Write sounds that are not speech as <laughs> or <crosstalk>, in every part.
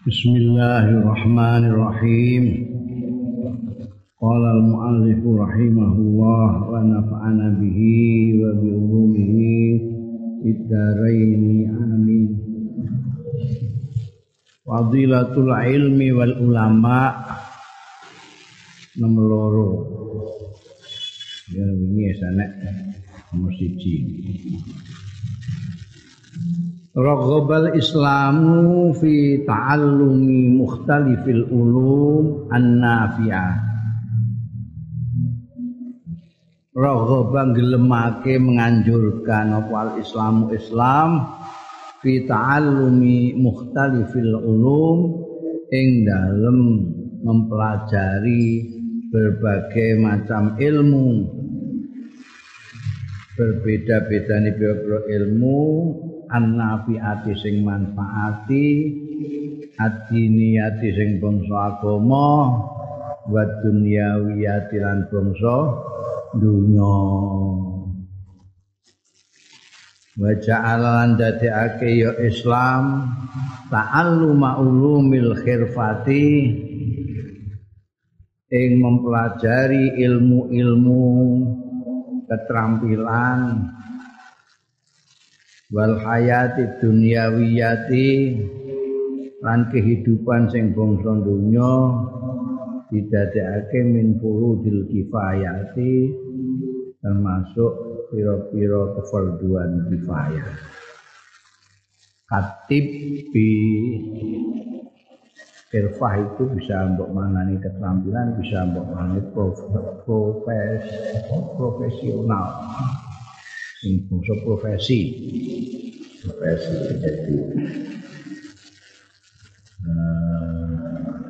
Bismillahirrahmanirrahim. Qala al-muallif rahimahullah wa nafa'ana bihi wa bi ulumihi bid-dharain amin. Fadilatul ilmi wal ulama nomor loro. Ya wingi sanek nomor. Raghbal Islamu fi ta'allumi mukhtalifil ulum an-nafi'ah. Raghaba gelemake menganjurkan apa al-Islamu Islam fi ta'allumi mukhtalifil ulum ing dalem mempelajari berbagai macam ilmu berbeda-beda nih ilmu annafiati sing manfaati adiniyati sing bangsa agama wa dunyawiyati lan bangsa dunya. Wa lan dadekake ya Islam ta'alluma ulumil khirfati ing mempelajari ilmu-ilmu keterampilan wal hayati dunyawiyati lan kehidupan sing bangsa donya didadekake min furudil kifayati termasuk pira-pira kefarduan kifayah. Katib bi Irfah itu bisa mbok manani keterampilan, bisa mbok manani profes, profesional bangsa profesi. Profesi jadi. Uh,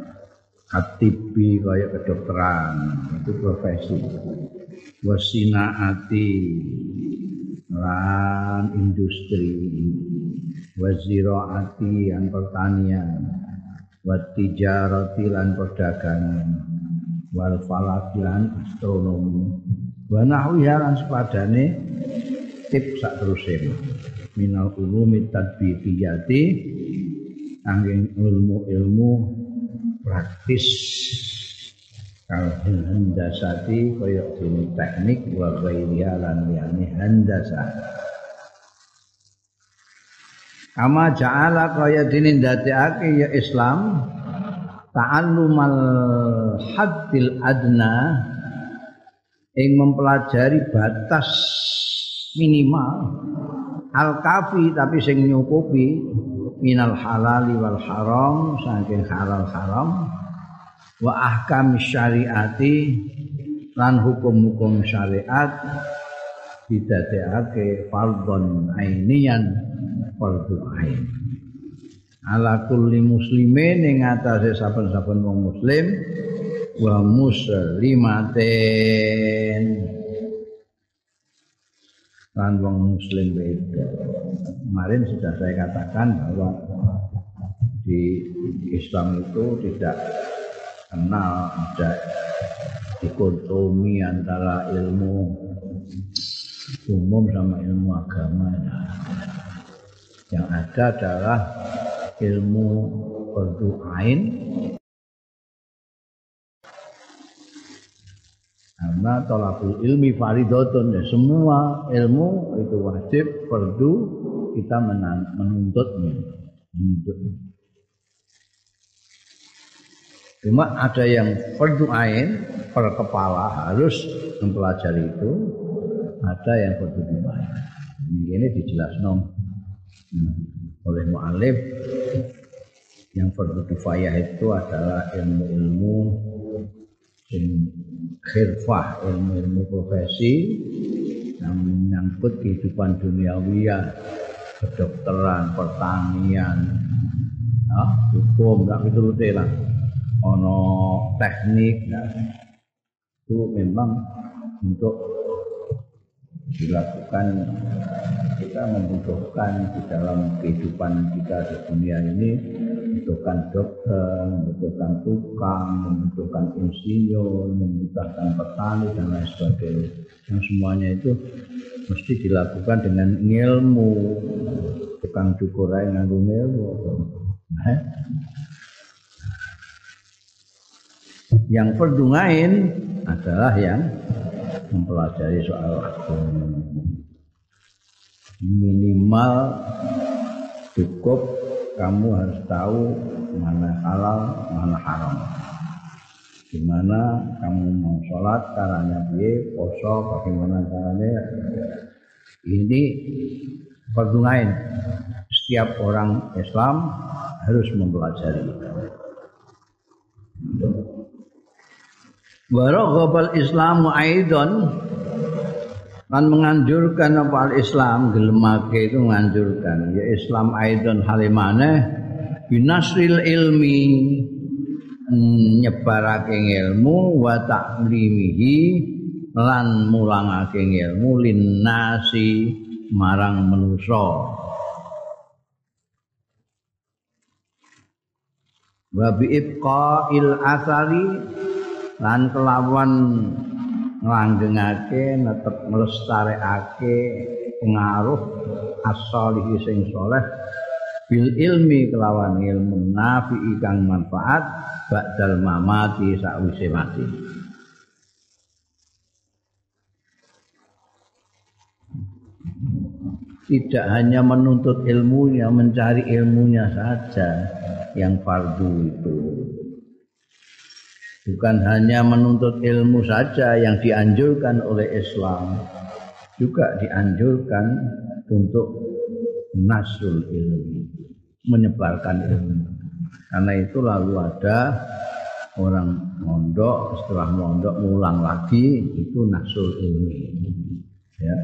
atibi kaya kedokteran. Itu profesi. Wasinaati. Lan industri. Waziraati lan pertanian. Watijarati lan perdagangan. Wal falaki lan astronomi. Wa nahwiha lan sepadane tip sak teruse minal ulumi tadbiqiyati angin ilmu-ilmu praktis. Kalau handasati kaya dene teknik wa ghairiha lan liyane handasa. Kama ja'ala kaya dene ndadekake ya Islam ta'allumal haddil adna ing mempelajari batas minimal. Al kafi tapi sing nyukupi minal halali wal haram saking halal haram. Wa ahkam syariati lan hukum-hukum syariat didadekake fardhon ainian fardhu ain. Ala kulli muslimin ing atase saben-saben wong muslim wa muslimatin lan wong muslim itu. Kemarin sudah saya katakan bahwa di Islam itu tidak kenal ada dikotomi antara ilmu umum sama ilmu agama. Yang ada adalah ilmu berdoain Karena tolakul ilmi faridotun ya semua ilmu itu wajib perlu kita menuntutnya. menuntutnya. Cuma ada yang perlu ain per kepala harus mempelajari itu, ada yang perlu dibayar. Ini dijelaskan oleh mu'alif yang perlu kifayah itu adalah ilmu-ilmu khirfah ilmu-ilmu profesi yang menyangkut kehidupan duniawiya kedokteran, pertanian ya, hukum, tak itu lah ono teknik ya. itu memang untuk dilakukan kita membutuhkan di dalam kehidupan kita di dunia ini membutuhkan dokter, membutuhkan tukang, membutuhkan insinyur, membutuhkan petani dan lain sebagainya. Yang semuanya itu mesti dilakukan dengan ilmu, tukang cukur aja nganggo ilmu. Nah, Yang perdungain adalah yang mempelajari soal agama. Minimal cukup kamu harus tahu mana halal, mana haram. Gimana kamu mau sholat, caranya biye, poso, bagaimana caranya. Ini perdungain. Setiap orang Islam harus mempelajari. Waraghabal Islamu aidon kan menganjurkan apa al Islam gelemake itu menganjurkan ya Islam aidon halimane binasril ilmi nyebarake ilmu wa ta'limihi lan mulangake ilmu linnasi marang manusa. Wa bi il asari lan kelawan nglanggengake netep nglestarekake pengaruh as-solihi sing saleh bil ilmi kelawan ilmu nafi kang manfaat ba'dal mamati sakwise mati. Tidak hanya menuntut ilmunya mencari ilmunya saja yang fardu itu bukan hanya menuntut ilmu saja yang dianjurkan oleh Islam juga dianjurkan untuk nasul ilmu menyebarkan ilmu. Karena itu lalu ada orang mondok setelah mondok ngulang lagi itu nasul ilmu. Ya.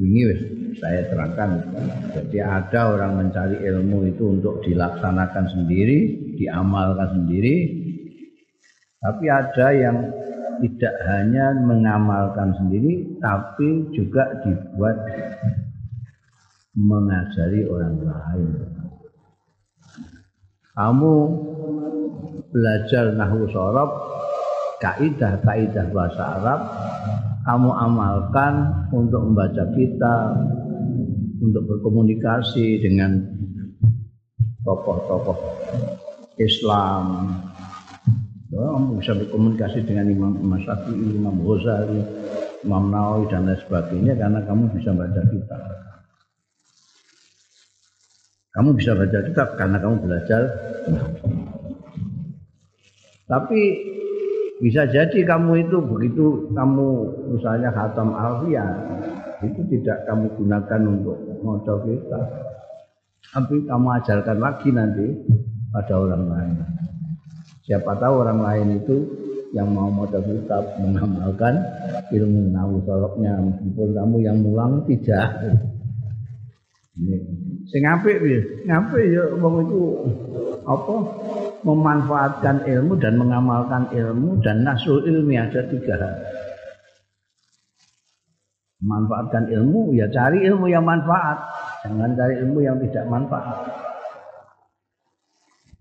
Ini saya terangkan. Jadi ada orang mencari ilmu itu untuk dilaksanakan sendiri diamalkan sendiri tapi ada yang tidak hanya mengamalkan sendiri, tapi juga dibuat mengajari orang lain. Kamu belajar nahu sorob, kaidah-kaidah bahasa Arab, kamu amalkan untuk membaca kitab, untuk berkomunikasi dengan tokoh-tokoh Islam, kamu bisa berkomunikasi dengan Imam Imam Imam Ghazali, Imam Nawawi dan lain sebagainya karena kamu bisa baca kitab. Kamu bisa baca kitab karena kamu belajar. Tapi bisa jadi kamu itu begitu kamu misalnya khatam alfiah itu tidak kamu gunakan untuk modal kitab. Tapi kamu ajarkan lagi nanti pada orang lain. Siapa tahu orang lain itu yang mau modal kitab mengamalkan ilmu nahu soroknya meskipun kamu yang mulang tidak. Sing apik? Ngapik ya wong itu apa memanfaatkan ilmu dan mengamalkan ilmu dan nasul ilmi ada tiga. Manfaatkan ilmu ya cari ilmu yang manfaat, jangan cari ilmu yang tidak manfaat.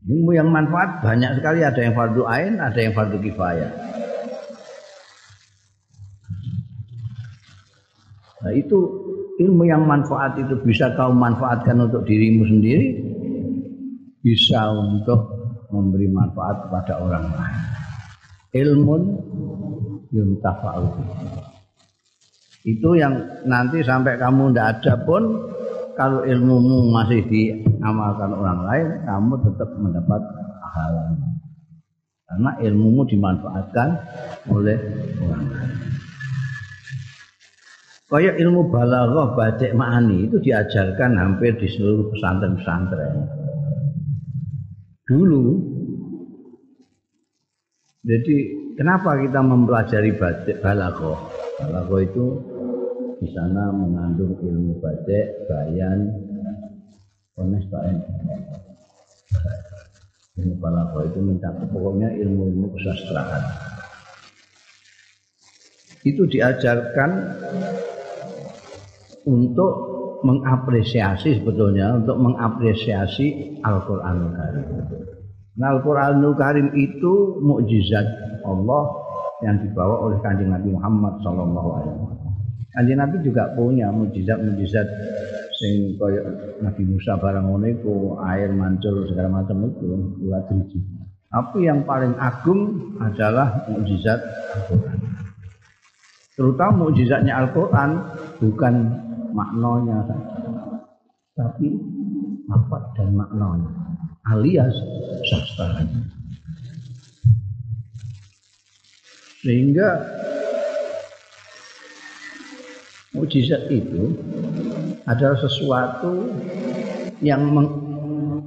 Ilmu yang manfaat banyak sekali ada yang fardu ain, ada yang fardu kifayah. Nah itu ilmu yang manfaat itu bisa kau manfaatkan untuk dirimu sendiri, bisa untuk memberi manfaat kepada orang lain. Ilmun yuntafa'u. Itu yang nanti sampai kamu tidak ada pun kalau ilmumu masih diamalkan orang lain, kamu tetap mendapat pahala. Karena ilmumu dimanfaatkan oleh orang lain. Kayak ilmu balaghah batik ma'ani itu diajarkan hampir di seluruh pesantren-pesantren. Dulu jadi kenapa kita mempelajari batik balaghah? Balaghah itu di sana mengandung ilmu badek, bayan, ones Ilmu balaghah itu mencakup pokoknya ilmu-ilmu kesastraan. Itu diajarkan untuk mengapresiasi sebetulnya untuk mengapresiasi Al-Qur'anul Karim. Nah, Al-Qur'anul Karim itu mukjizat Allah yang dibawa oleh Kanjeng Nabi Muhammad sallallahu alaihi wasallam. Kanjeng Nabi juga punya mujizat-mujizat sing kaya Nabi Musa barang ngono iku air mancur segala macam itu dua driji. Tapi yang paling agung adalah mukjizat Al-Quran. Terutama mukjizatnya Al-Quran bukan maknanya tapi apa dan maknanya alias sastranya. Sehingga mukjizat itu adalah sesuatu yang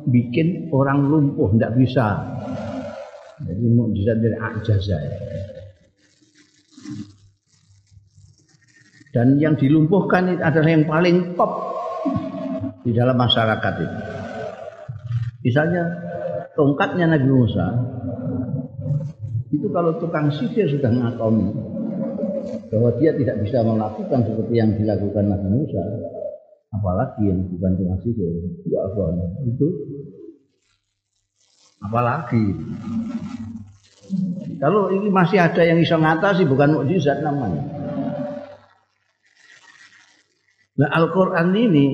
bikin orang lumpuh tidak bisa. Jadi mukjizat dari ajaza dan yang dilumpuhkan itu adalah yang paling top di dalam masyarakat itu. Misalnya tongkatnya Nabi Musa itu kalau tukang sihir sudah ngakoni bahwa dia tidak bisa melakukan seperti yang dilakukan Nabi Musa. Apalagi yang bukan tukang sihir ya itu apalagi? Kalau ini masih ada yang bisa ngatasi bukan mukjizat namanya. Nah Al-Quran ini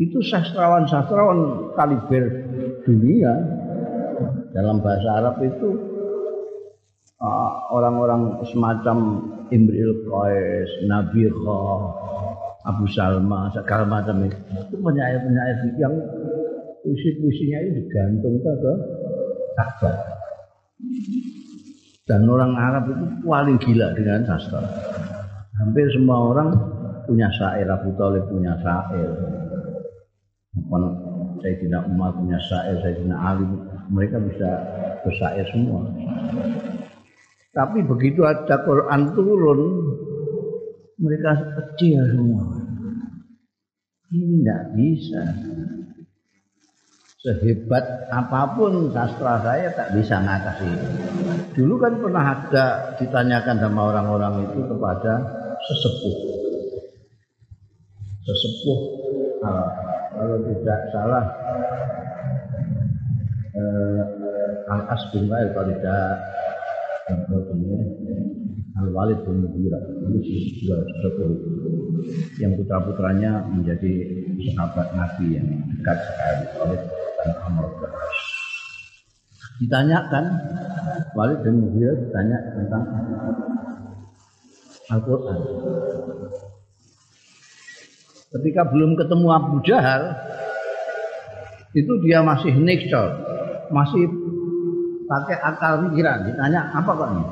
itu sastrawan-sastrawan kaliber dunia dalam bahasa Arab itu orang-orang uh, semacam Imril Qais, Nabi Kha, Abu Salma, segala macam itu. Itu penyair-penyair yang puisi-puisinya itu digantung ke Ka'bah. Dan orang Arab itu paling gila dengan sastra. Hampir semua orang punya syair, Abu Talib punya syair. Sayyidina Umar punya syair, Sayyidina Ali, mereka bisa bersyair semua. Tapi begitu ada Quran turun, mereka kecil semua. Ini tidak bisa. Sehebat apa pun sastra saya tak bisa ngatasi. Dulu kan pernah ada ditanyakan sama orang-orang itu kepada sesepuh. Sesepuh kalau tidak salah eh, Al-As bin kalau tidak Al-Walid bin Mughirah itu juga yang putra-putranya menjadi sahabat Nabi yang dekat sekali oleh dan Amr Ditanyakan Walid bin Mughirah ditanya tentang Al-Quran. Ketika belum ketemu Abu Jahal, itu dia masih nekcol, masih pakai akal pikiran. Ditanya apa kok ini?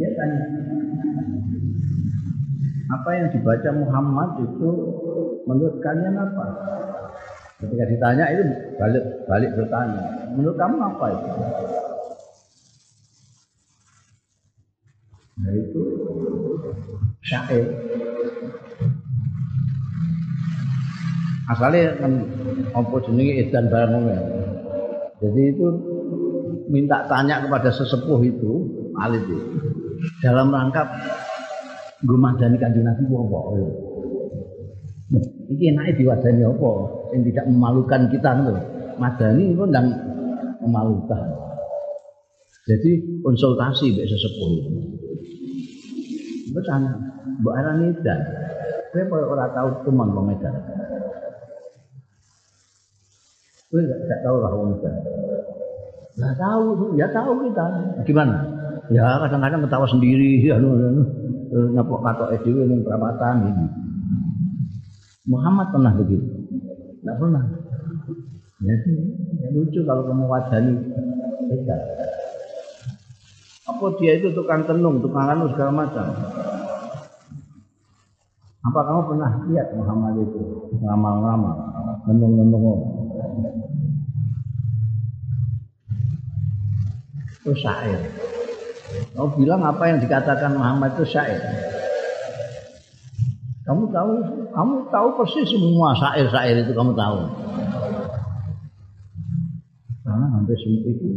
Dia tanya, apa yang dibaca Muhammad itu menurut kalian apa? Ketika ditanya itu balik balik bertanya, menurut kamu apa itu? Nah itu syair. Asalnya kan apa jenenge edan barang Jadi itu minta tanya kepada sesepuh itu, alit itu, dalam rangka gumadani kanjeng Nabi apa? Iki enake diwadani apa? Yang tidak memalukan kita itu. Madani itu ndang memalukan. Jadi konsultasi mbek sesepuh itu. Bertanya, Mbak Arani dan saya ora tahu teman. Kowe enggak tahu lah wong Medan. Enggak tahu, ya tahu kita. Gimana? Ya kadang-kadang ketawa sendiri, <laughs> anu anu nyapok katok dhewe ning perapatan ini. Muhammad pernah begitu? Tidak pernah. Jadi ya, lucu kalau kamu wadani tidak. Apa dia itu tukang tenung, tukang anu segala macam. Apa kamu pernah lihat Muhammad itu ngamal-ngamal, nenung-nenung? Itu syair. Kau bilang apa yang dikatakan Muhammad itu syair. Kamu tahu, kamu tahu persis semua syair-syair itu kamu tahu. Karena hampir semua itu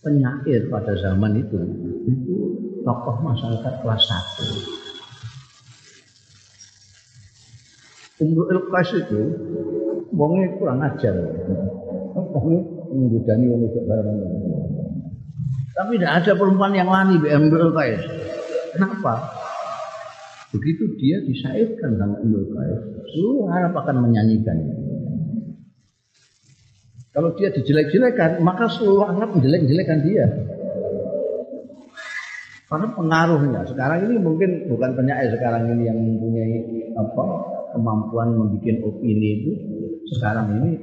penyair pada zaman itu itu tokoh masyarakat kelas satu. Umru Ilqas itu wongnya kurang ajar. Wongnya menggudani wong itu barang Tapi tidak ada perempuan yang lani Umru Ilqas. Kenapa? Begitu dia disairkan sama Imrul Qais, seluruh Arab akan menyanyikan. Kalau dia dijelek-jelekan, maka semangat menjelek-jelekan dia. Karena pengaruhnya. Sekarang ini mungkin bukan penyair sekarang ini yang mempunyai apa kemampuan membuat opini itu. Sekarang ini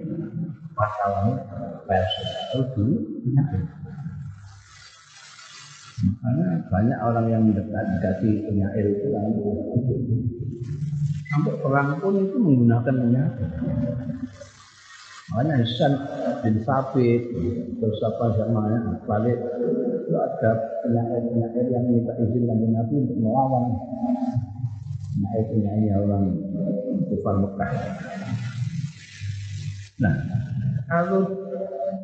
masalahnya pers. Kalau dulu. Makanya banyak orang yang mendekat dekati penyair itu kan sampai perang pun itu menggunakan penyair. Makanya Hasan bin Sabit terus apa namanya balik itu ada penyair-penyair yang minta izin dari Nabi untuk melawan penyair-penyair orang kufar Mekah. Nah, kalau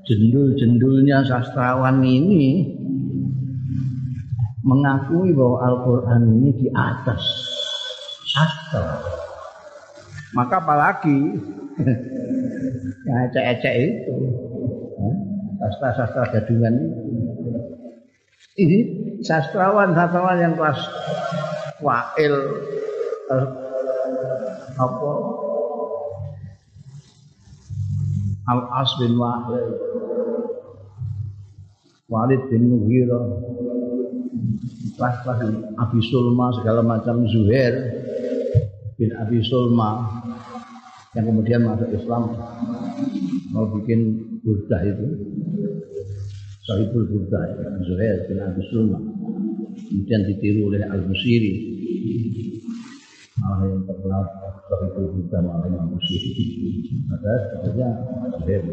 jendul-jendulnya sastrawan ini mengakui bahwa Al-Quran ini di atas. Sastra. Maka apalagi? <laughs> Yang ecek-ecek itu. Sastra-sastra gadungan ini sastrawan-sastrawan yang kelas wail eh, apa? Al As bin Wahil Walid bin Nuhira kelas-kelas Abi Sulma segala macam Zuhair bin Abi Sulma yang kemudian masuk Islam mau bikin burdah itu. Sahibul Burdah Zuhair bin Abi Sulma. Kemudian ditiru oleh Al-Musiri malah yang terkenal Sahibul Burdah malah yang Al-Musiri ada sebetulnya Zuhair.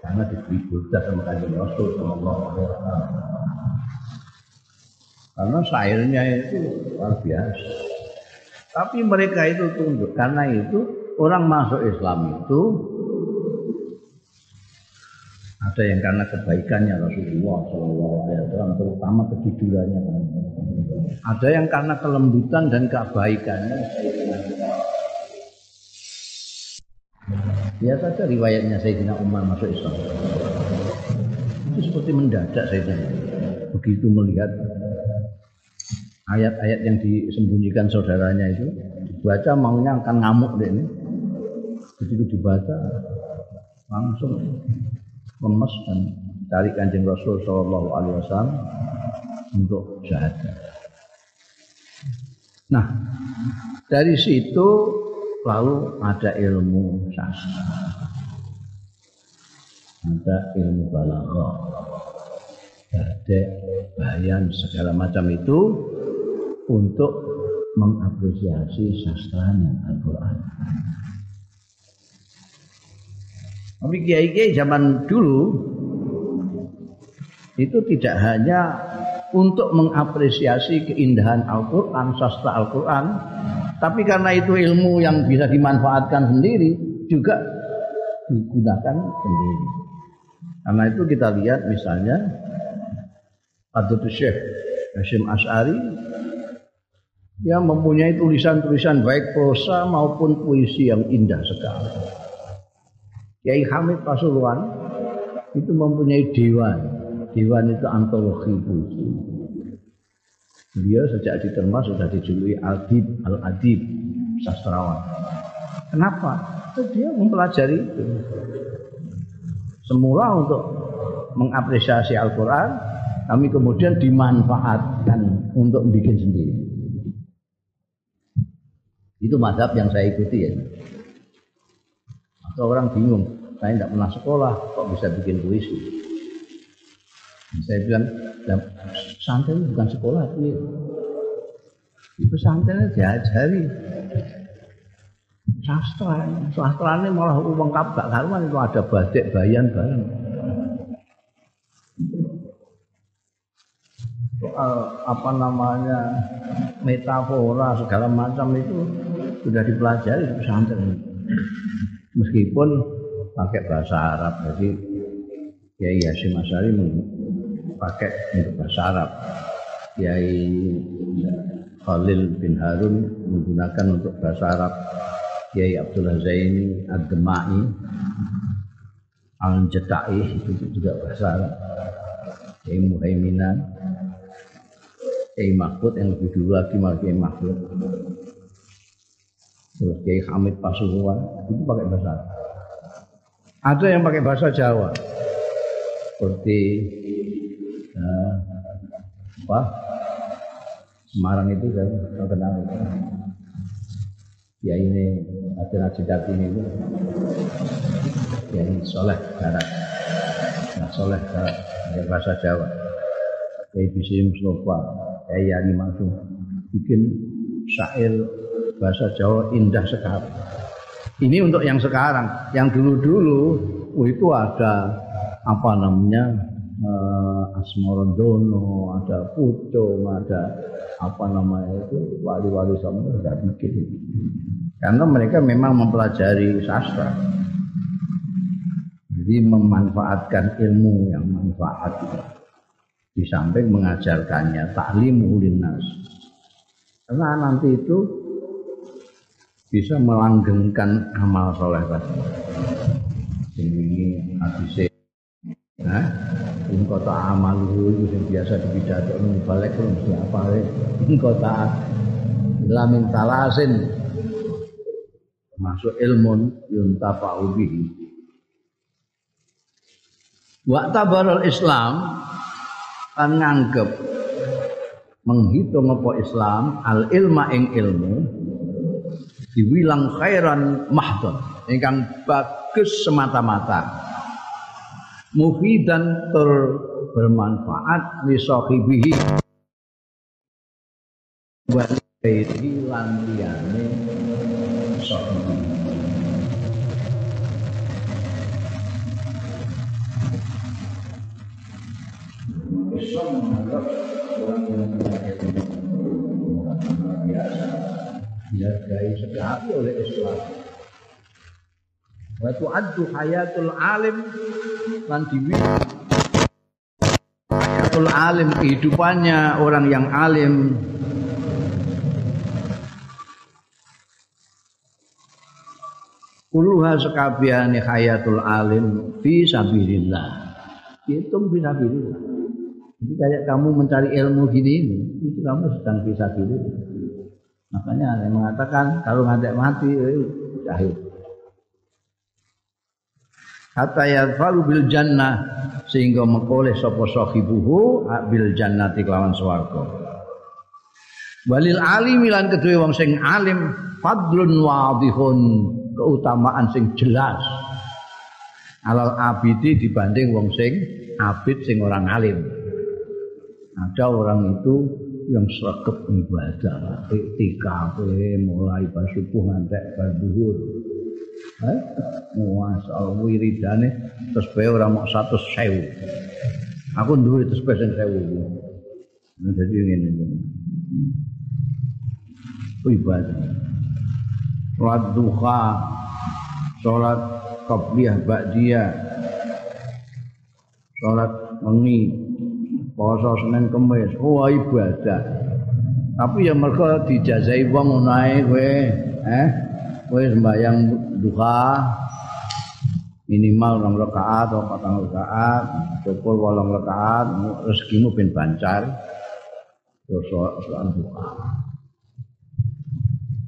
Karena diberi burdah sama kajian Rasul Sallallahu Alaihi Wasallam karena syairnya itu luar biasa. Tapi mereka itu tunduk. Karena itu orang masuk Islam itu ada yang karena kebaikannya Rasulullah Shallallahu Alaihi Wasallam terutama ketidurannya ada yang karena kelembutan dan kebaikannya. Ya saja riwayatnya Sayyidina Umar masuk Islam. Itu seperti mendadak Sayyidina. Begitu melihat ayat-ayat yang disembunyikan saudaranya itu baca maunya akan ngamuk deh ini. Begitu dibaca langsung lemes dan cari kanjeng Rasul Shallallahu Alaihi Wasallam untuk syahadat. Nah dari situ lalu ada ilmu sastra, ada ilmu balaghah, ada bayan segala macam itu untuk mengapresiasi sastranya Al-Quran. Tapi kiai-kiai zaman dulu itu tidak hanya untuk mengapresiasi keindahan Al-Quran, sastra Al-Quran, tapi karena itu ilmu yang bisa dimanfaatkan sendiri juga digunakan sendiri. Karena itu kita lihat misalnya Abdul Syekh Hashim Ash'ari yang mempunyai tulisan-tulisan baik prosa maupun puisi yang indah sekali. Kiai Hamid Pasuruan itu mempunyai dewan. Dewan itu antologi puisi. Dia sejak diterima sudah dijuluki Adib Al-Adib sastrawan. Kenapa? Dia mempelajari itu. Semula untuk mengapresiasi Al-Quran, kami kemudian dimanfaatkan untuk bikin sendiri. Itu madhab yang saya ikuti ya. Atau orang bingung, saya tidak pernah sekolah, kok bisa bikin puisi? Saya bilang, santai bukan sekolah, itu pesantren diajari sastra sastra ini malah lengkap gak karuan itu ada batik bayan bareng soal apa namanya metafora segala macam itu sudah dipelajari di pesantren. Meskipun pakai bahasa Arab jadi Kiai Hasyim Asyari pakai untuk bahasa Arab. Kiai Khalil bin Harun menggunakan untuk bahasa Arab. Kiai Abdullah Zaini Ad-Demai Al-Jata'i itu juga bahasa Arab. Kiai Muhaiminan Kiai Mahfud yang lebih dulu lagi malah Kiai Mahfud terus Kiai Hamid Pasuruan itu pakai bahasa. Ada yang pakai bahasa Jawa. Seperti uh, apa? Semarang itu kan terkenal. Ya ini ada Jidat ini itu. Ya ini soleh darat. Nah soleh darat. bahasa Jawa. Kayak bisa Mustafa. Kayak Yani Maksum. Bikin syair bahasa Jawa indah sekali. Ini untuk yang sekarang, yang dulu-dulu oh itu ada apa namanya uh, Asmorondono, ada Pucung, ada apa namanya itu wali-wali sama tidak bikin karena mereka memang mempelajari sastra jadi memanfaatkan ilmu yang manfaat di samping mengajarkannya taklim ulinas karena nanti itu bisa melanggengkan amal soleh tadi. Ini hadisnya Nah, in kota amalu itu yang biasa dipidato ini balik belum siapa ya. In kota lamin talasin masuk ilmun yuntafa'u bihi. Wa tabarul Islam kan nganggep menghitung apa Islam al ilma ing ilmu diwilang khairan mahdon ingkang bagus semata-mata. Mufidan tur bermanfaat li sahibihi. Wa lan liyane sahibihi Islam menganggap orang yang biasa dihargai sekali oleh Islam. Wa tu'addu hayatul alim lan hayatul alim kehidupannya orang yang alim Kuluha sekabiani hayatul alim fi sabilillah. Hitung fi sabilillah. Jadi kayak kamu mencari ilmu gini ini, itu kamu sedang fi sabilillah. Makanya ada yang mengatakan kalau ngantek mati, eh, jahil. Hatta yadfalu bil jannah sehingga mengoleh sapa sahibuhu bil jannati kelawan swarga. Walil alim lan kedue wong sing alim fadlun wadihun keutamaan sing jelas. Alal abidi dibanding wong sing abid sing orang alim. Ada orang itu yang sregep ibadah iktikaf mulai pas subuh ngantek bar zuhur eh masya wiridane bae ora mok 100.000 aku duwe terus sing 1000 jadi ngene. Ibadah. Salat duha salat qabliyah ba'diyah salat mengi poso Senin Kamis oh ibadah. Tapi ya mereka dijazai wong ae kowe eh? Kowe sembahyang duha minimal rong rakaat atau patang rakaat cukup wolong rakaat rezekimu ben bancar. Terus soal duha.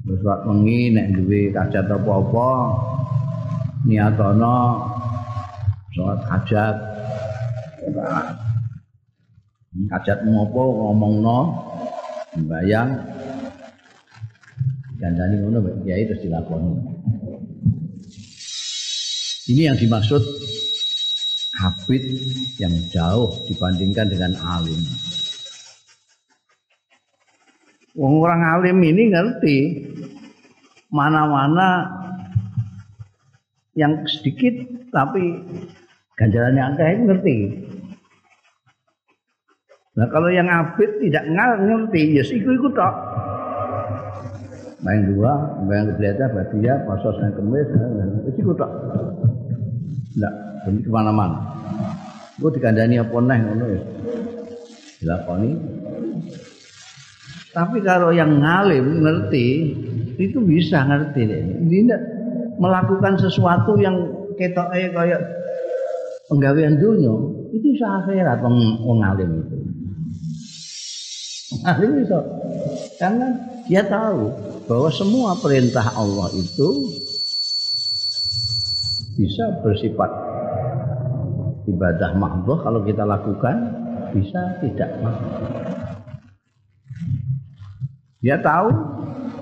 Terus wak mengi nek duwe kajat apa-apa niatono sholat hajat Kajat ngopo ngomongno bayang gandani ngono ya itu dilakoni. Ini yang dimaksud habit yang jauh dibandingkan dengan alim. Wong orang alim ini ngerti mana-mana yang sedikit tapi ganjarannya angka itu ngerti. Nah kalau yang abid tidak ngerti, ya yes, ikut-ikut tok. Main dua, main ketiga, batia, pasos dan kemis, itu ikut tok. Tidak, ini ke mana-mana. Gue dikandani apa nih, ngono ya. Dilakoni. Tapi kalau yang ngalim ngerti, itu bisa ngerti deh. Tidak melakukan sesuatu yang ketoknya kayak penggawean dunia, itu sah akhirat wong itu. Alim bisa. Karena dia tahu bahwa semua perintah Allah itu bisa bersifat ibadah mahdoh kalau kita lakukan bisa tidak dia tahu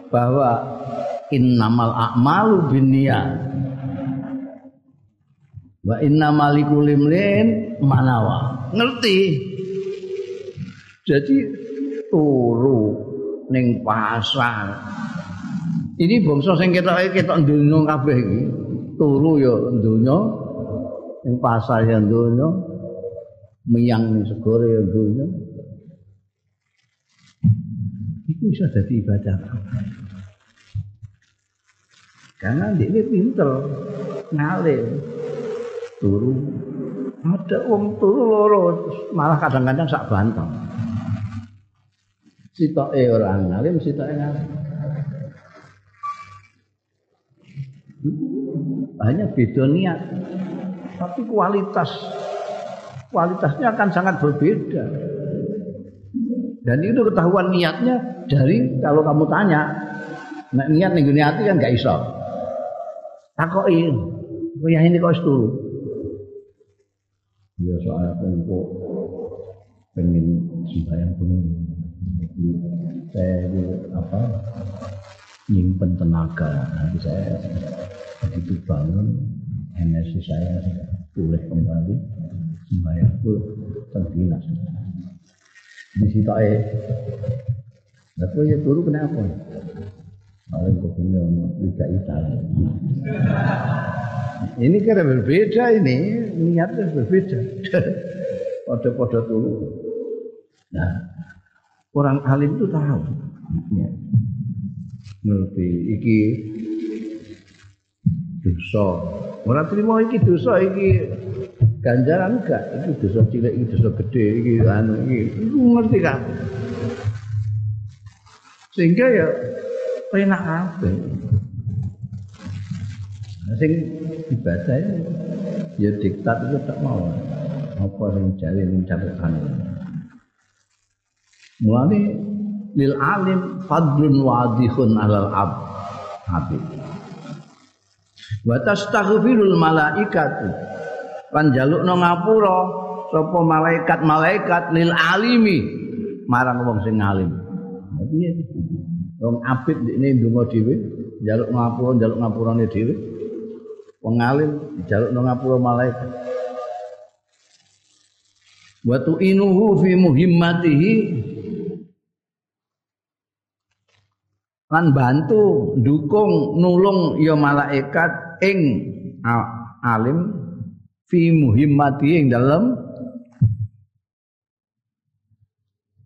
bahwa innamal a'malu binniyat. Wa innamal likulimlin manawa. Ngerti? Jadi turu ning pasar. Ini bangsa sing ketok ketok donya kabeh iki. Turu ya donya ning pasar ya donya miyang ning segoro ya donya. Itu bisa jadi ibadah. Karena dia ini pinter ngalir. Turu. Ada wong turu loro malah kadang-kadang sak banteng sitoke orang ngalim sitoke ngalim. Hanya beda niat. Tapi kualitas. Kualitasnya akan sangat berbeda. Dan itu ketahuan niatnya dari kalau kamu tanya nah, niat nih hati kan gak iso. Takoki oh yang ini kok turu? Ya soalnya kok pengen sembahyang penuh saya itu apa nyimpen tenaga nanti saya begitu bangun energi saya pulih kembali sembahyangku terbinas di situ ae Lalu ya turu kenapa? Paling kok punya Liga Italia. Ini karena berbeda ini, niatnya berbeda. <laughs> Pada-pada turu. Nah, orang alim itu tahu. Ya. Ngerti, iki dosa. Orang terima iki dosa, iki ganjaran enggak? Iki dosa cilik, iki dosa gede, iki anu iki. Ngerti kan? Sehingga ya enak kabeh. Sing ibadah itu ya diktat itu tak mau. Apa jare ning catatan. Mulane lil alim fadlun wadihun alal ab habib. Wa tastaghfirul malaikatu. Lan jalukno ngapura sapa malaikat-malaikat lil alimi marang wong sing alim. Piye Wong apik ndekne ndonga dhewe, njaluk ngapura, njaluk ngapurane dhewe. Wong alim njaluk ngapura malaikat. Wa tu'inuhu fi muhimmatihi lan bantu dukung nulung ya malaikat ing alim fi muhimmati ing dalam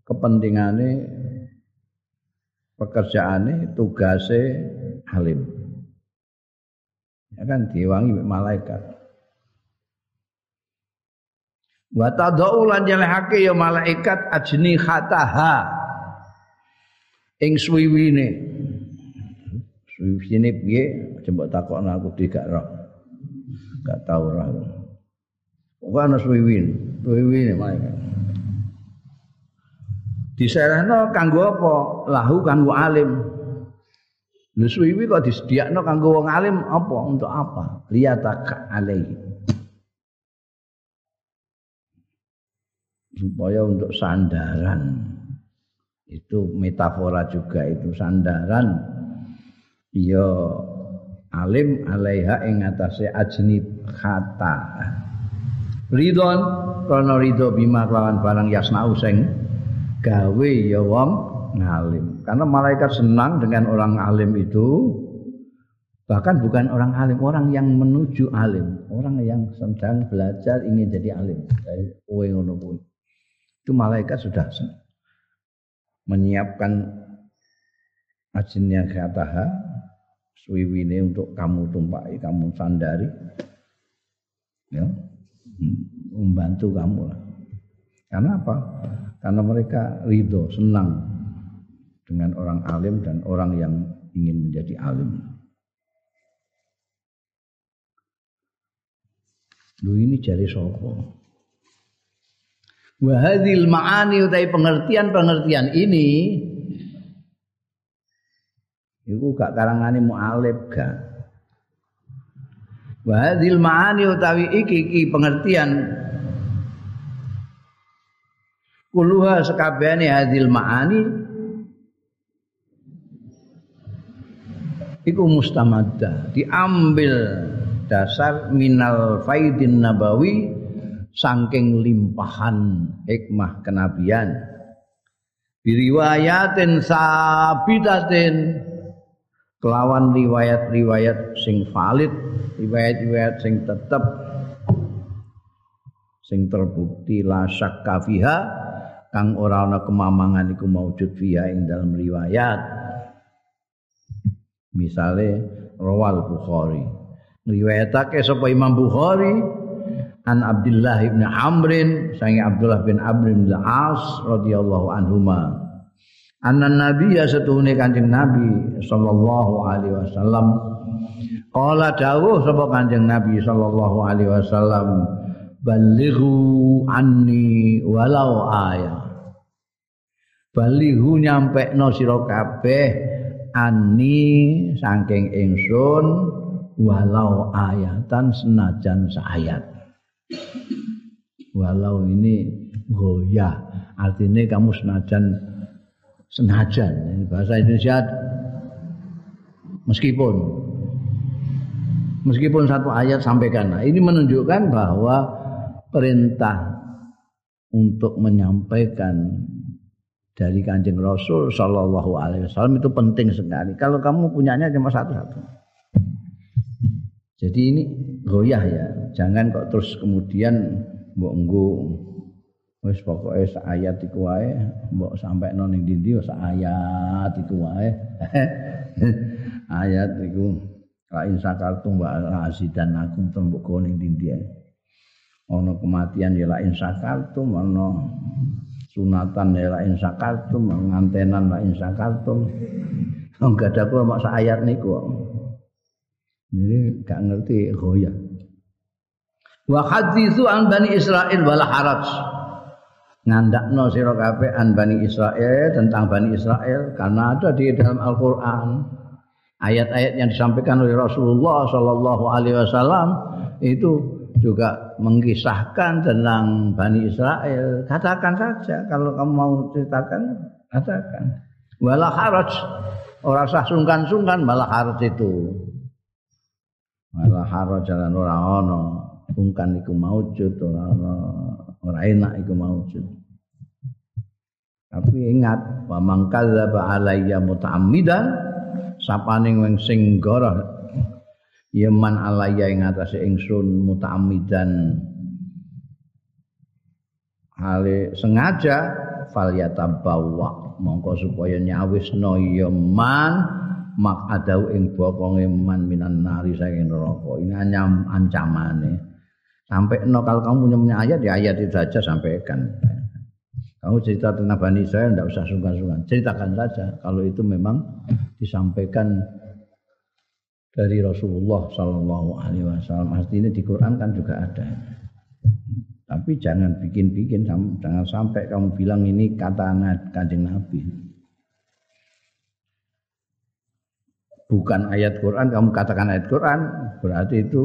kepentingane pekerjaane tugase alim. Ya kan diwangi malaikat. Wa tadau lan jalehake ya malaikat ajni khataha ing suwiwine suwiwine piye? Coba takokno aku tidak roh. Gak tau roh kok ana suwiwine suwiwine malaikat diserahno kanggo apa? Lahu kanggo alim. Lho suwiwi kok disediakno kanggo wong alim apa? Untuk apa? Liyataka alaihi. Supaya untuk sandaran. Itu metafora juga itu sandaran ya alim alaiha ing atase ajnib kata ridon karena ridho bima kelawan barang yasnau sing gawe ya wong ngalim. Karena malaikat senang dengan orang alim itu bahkan bukan orang alim orang yang menuju alim. Orang yang sedang belajar ingin jadi alim. Dari ngono itu malaikat sudah menyiapkan ajinnya kataha suwiwine untuk kamu tumpai, kamu sandari, ya, membantu kamu lah. Karena apa? Karena mereka ridho, senang dengan orang alim dan orang yang ingin menjadi alim. Lu ini jari sopo. Wahadil ma'ani utai pengertian-pengertian ini Iku gak karangane mu'alib gak. Wa ma'ani utawi iki iki pengertian. Kuluha sekabehane hadhil ma'ani. Iku mustamadda diambil dasar minal faidin nabawi saking limpahan hikmah kenabian. Biriwayatin sabitatin kelawan riwayat-riwayat sing valid riwayat-riwayat sing tetep sing terbukti la syakka fiha kang ora ana kemamangan iku maujud fiha ing dalam riwayat. Misale rawal bukhari. Riwayatake sapa Imam Bukhari? An Abdullah bin Amrin sangi Abdullah bin Amr bin Al-As radhiyallahu anhuma anna nabiyya satuhune kanjeng nabi sallallahu alaihi wasallam. Qala dawuh sapa kanjeng nabi sallallahu alaihi wasallam balighu anni walau ayat balighu nyampe no sira kabeh ani saking ingsun walau ayatan senajan saayat. Walau ini goyah, artinya kamu senajan senajan. Ini bahasa Indonesia meskipun meskipun satu ayat sampaikan. Nah, ini menunjukkan bahwa perintah untuk menyampaikan dari kanjeng Rasul Shallallahu Alaihi Wasallam itu penting sekali. Kalau kamu punyanya cuma satu-satu. Jadi ini goyah ya. Jangan kok terus kemudian mbok wis pokoke sak ayat iku wae mbok sampai nang ning ndi sak ayat iku wae. <laughs> ayat iku la in sakartum wa azidan aku tembok ning ndi Ana kematian ya la in sakartum ana sunatan ya la in sakartum ngantenan la in sakartum. Enggak ada kula mak sak ayat niku. Ini gak ngerti goyah. Wa hadithu an Bani Israel wala haraj. Ngandakno sira kabeh an Bani Israel tentang Bani Israel karena ada di dalam Al-Qur'an ayat-ayat yang disampaikan oleh Rasulullah sallallahu alaihi wasallam itu juga mengisahkan tentang Bani Israel. Katakan saja kalau kamu mau ceritakan, katakan. Wala haraj. Ora usah sungkan-sungkan malah haraj itu. Malah haraj jalan ora ono ungkan iku maujud ora ana ora enak iku maujud tapi ingat wa mangkadzaba alayya muta'ammidan sapane wong sing goroh yeman alayya ing atase ingsun muta'ammidan. Hale sengaja fal yatabawa mongko supaya nyawisno yeman mak adau ing bokonge man minan nari saking neraka. Ini ancamane sampai no kalau kamu punya, punya ayat ya ayat itu saja sampaikan. Kamu cerita tentang Bani Israel tidak usah sungkan-sungkan. Ceritakan saja kalau itu memang disampaikan dari Rasulullah Shallallahu Alaihi Wasallam. Artinya di Quran kan juga ada. Tapi jangan bikin-bikin jangan sampai kamu bilang ini kata kanjeng Nabi. Bukan ayat Quran kamu katakan ayat Quran berarti itu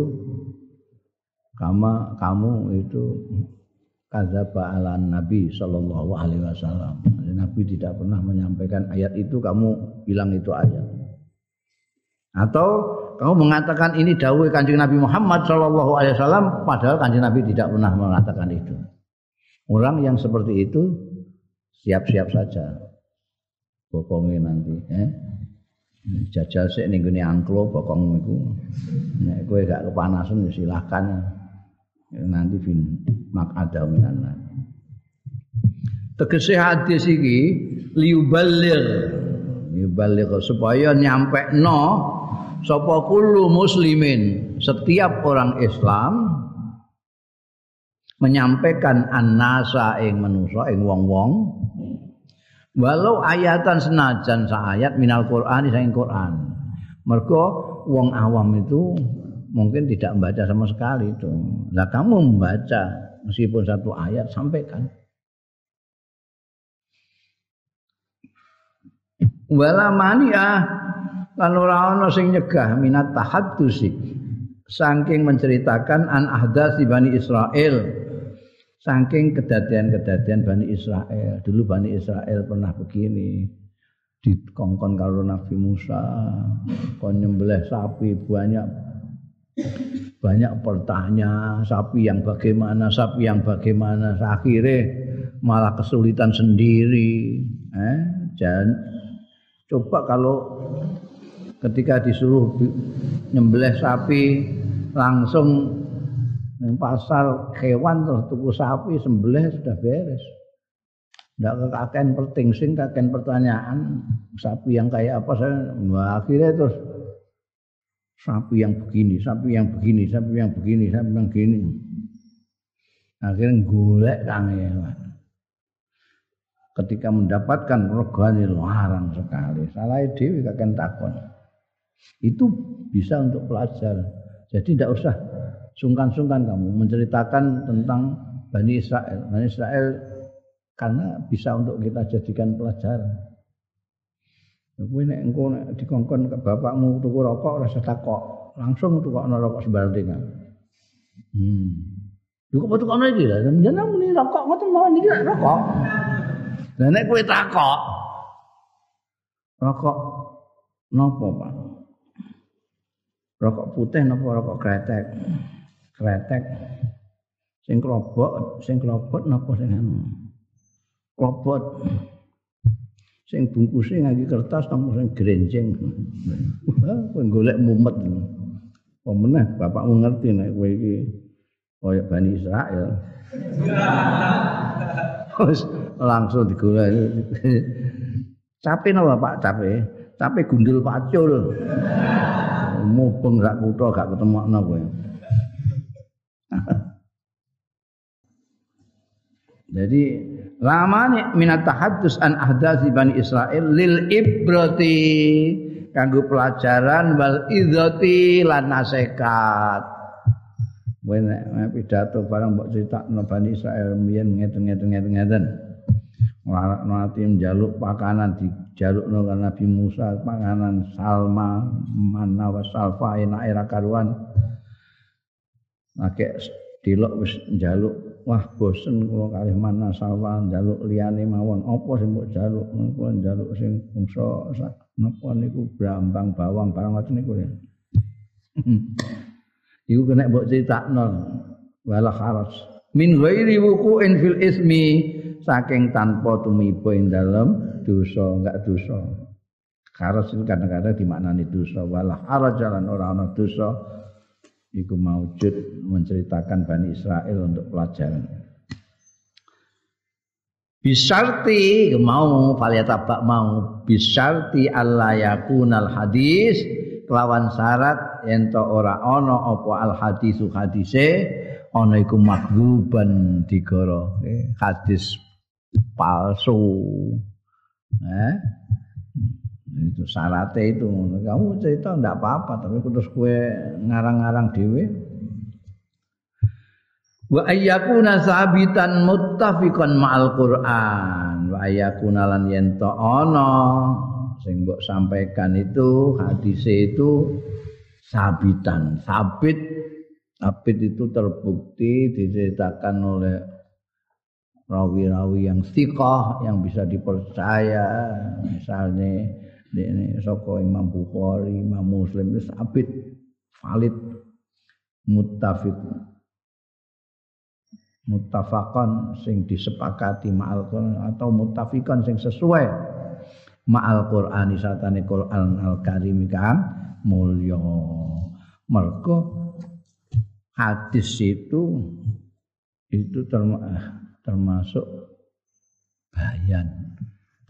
kamu kamu itu kadzaba ala Nabi sallallahu alaihi wasallam. Nabi tidak pernah menyampaikan ayat itu kamu bilang itu ayat. Atau kamu mengatakan ini dawuh Kanjeng Nabi Muhammad sallallahu alaihi wasallam padahal Kanjeng Nabi tidak pernah mengatakan itu. Orang yang seperti itu siap-siap saja. Bokongnya nanti, eh? jajal sik ning gone angklo bokong iku nek kowe gak kepanasan ya silakan ya, nanti bin mak ada minan tegese hadis iki liubalir liubalir supaya nyampe no sapa kullu muslimin. Setiap orang Islam menyampaikan annasa ing manusa ing wong-wong. Walau ayatan senajan ayat minal Quran saking Quran. Mergo wong awam itu mungkin tidak membaca sama sekali itu. Nah kamu membaca meskipun satu ayat sampaikan. Wala mania. Lan ora ana sing nyegah minat tahaddusi saking menceritakan an ahdasi Bani Israel. Saking kedadian-kedadian Bani Israel. Dulu Bani Israel pernah begini. Dikongkon kalau Nabi Musa. Kon nyembelih sapi banyak banyak pertanyaan sapi yang bagaimana sapi yang bagaimana akhirnya malah kesulitan sendiri eh dan coba kalau ketika disuruh nyembelih sapi langsung yang pasar hewan terus tuku sapi sembelih sudah beres. Tidak kekaken pertingsing, kaken pertanyaan sapi yang kayak apa saya akhirnya terus sapi yang begini, sapi yang begini, sapi yang begini, sapi yang begini. Akhirnya golek kang Ketika mendapatkan regane larang sekali. Salah dewi kaken takon. Itu bisa untuk pelajar. Jadi tidak usah sungkan-sungkan kamu menceritakan tentang Bani Israel. Bani Israel karena bisa untuk kita jadikan pelajaran. Kowe nek engko nek dikongkon ke bapakmu tuku rokok rasa takok, langsung tukokno rokok sembarang tinggal. Hmm. Yo kok tukokno iki lho, jeneng muni rokok ngoten mawon iki rokok. Lah nek kowe takok rokok nopo, Pak? Rokok putih napa rokok kretek? Kretek. Sing klobok, sing klobot napa sing anu? Klobot. Sing bungkuse ngangge kertas napa sing grenjeng. Kowe golek mumet. Apa meneh bapakmu ngerti nek kowe iki Bani Israel. Terus langsung digolek. Cape napa Pak cape? Cape gundul pacul. mubeng gak kutha gak ketemokno kowe. Jadi lamane minat tahaddus an ahdasi bani Israel lil ibrati kanggo pelajaran wal idzati lan nasihat. Wene pidato barang mbok critakno bani Israel mbiyen ngeten-ngeten ngeten-ngeten. Nanti menjaluk pakanan dijalukno kan Nabi Musa pakanan salma mana wa salfa enak era karuan Nek dilok wis njaluk wah bosen kula kalih mana njaluk liyane mawon. Apa sing mbok jaluk kula njaluk sing bangsa napa niku? Brambang bawang barang ngoten niku ya <laughs> iku kena mbok critakno wala kharas min ghairi wuqu'in fil ismi saking tanpa tumiba ing dalem dosa enggak dosa. Karas itu kadang-kadang dimaknani dosa. Wala harajalan ora ana dosa iku maujud menceritakan Bani Israel untuk pelajaran Bisarti mau tabak mau bisarti Allah yakunal hadis kelawan syarat ento ora ono apa al hadisu hadise ana iku makduban digoro hadis palsu. Eh? Itu syaratnya itu. Kamu cerita enggak apa-apa, tapi terus kue ngarang-ngarang dewe. Wa ayyakuna sabitan muttafiqan ma'al Qur'an. Wa ayyakuna lan yen ana sing sampaikan itu hadis itu sabitan, sabit sabit itu terbukti diceritakan oleh rawi-rawi yang sikoh yang bisa dipercaya misalnya ini soko Imam Bukhari, Imam Muslim itu sabit valid muttafiq muttafaqan sing disepakati ma'al Quran atau muttafiqan sing sesuai ma'al Quran satane Quran al-Karim kan? Mulya. Mergo hadis itu itu termasuk bayan,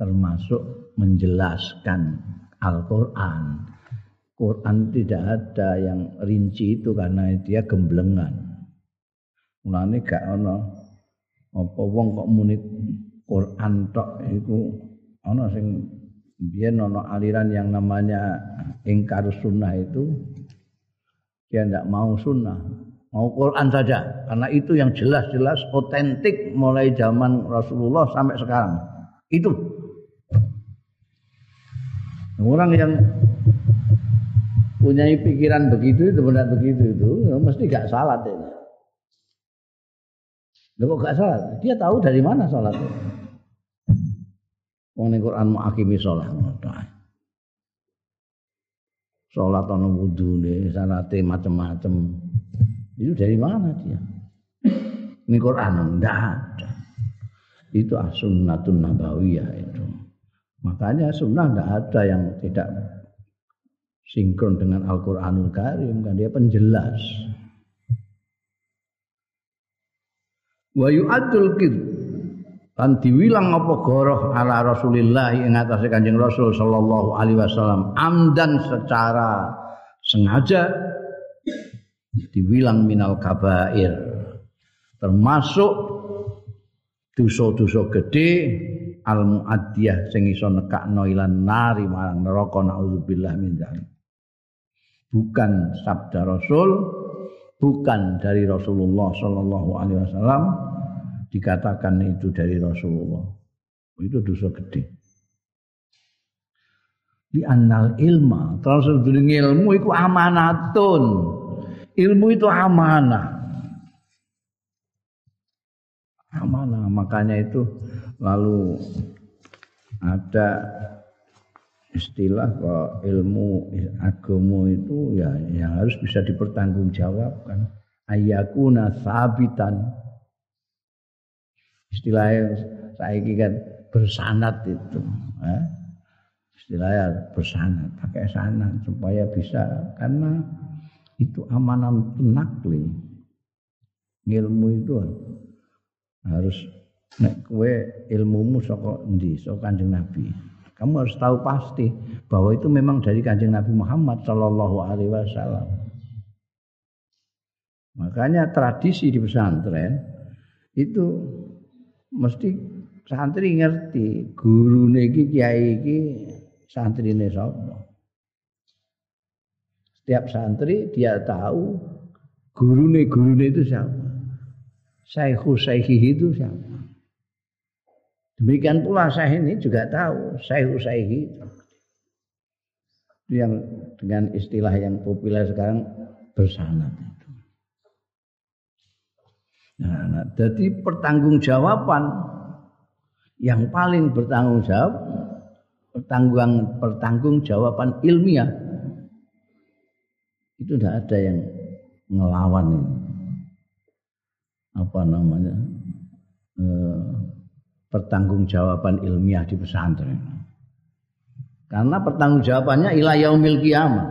termasuk menjelaskan Al-Quran. Quran tidak ada yang rinci itu karena dia gemblengan. Mulane gak ana apa wong kok muni Quran tok iku ana sing biyen ana aliran yang namanya ingkar sunnah itu dia tidak mau sunnah mau Quran saja karena itu yang jelas-jelas otentik mulai zaman Rasulullah sampai sekarang itu orang yang punya pikiran begitu itu benar begitu itu ya mesti gak salat ini. Loh kok gak salat? Dia tahu dari mana salat. Wong ning Quran muakimi salat Salat ana wudune, salate macam-macam. Itu dari mana dia? Ini Quran enggak ada. Itu as-sunnatun nabawiyah itu. Makanya sunnah enggak ada yang tidak sinkron dengan Al-Qur'anul Karim kan? Dia penjelas. Wa yu'addul kid. Kan diwilang apa goroh ala Rasulillah ing atase Kanjeng Rasul sallallahu alaihi wasallam amdan secara sengaja diwilang minal kabair. Termasuk dosa-dosa gede al muaddiyah sing iso nekakno ilan nari marang neraka naudzubillah min dzalik. Bukan sabda Rasul bukan dari Rasulullah sallallahu alaihi wasallam dikatakan itu dari Rasulullah. Itu dosa gede. Di annal ilma terus ilmu itu amanatun. Ilmu itu amanah. Amanah makanya itu lalu ada istilah kok ilmu agama itu ya yang harus bisa dipertanggungjawabkan. Ayakuna sabitan. Istilahnya saya kan bersanat itu eh? istilahnya bersanat pakai sanat supaya bisa karena itu amanah penakli. Ilmu itu harus nek kowe ilmumu saka endi? Saka Kanjeng Nabi. Kamu harus tahu pasti bahwa itu memang dari Kanjeng Nabi Muhammad Shallallahu alaihi wasallam. Makanya tradisi di pesantren itu mesti santri ngerti guru iki kiai iki santrine sapa. Setiap santri dia tahu gurune gurune itu siapa. Syaikhul Syaihi itu siapa? Demikian pula saya ini juga tahu Syaikhul Syaihi itu. yang dengan istilah yang populer sekarang bersanad itu. Nah, nah, jadi pertanggungjawaban yang paling bertanggung jawab pertanggung pertanggungjawaban ilmiah itu tidak ada yang ngelawan ini apa namanya eh, pertanggungjawaban ilmiah di pesantren. Karena pertanggungjawabannya ila yaumil kiamah.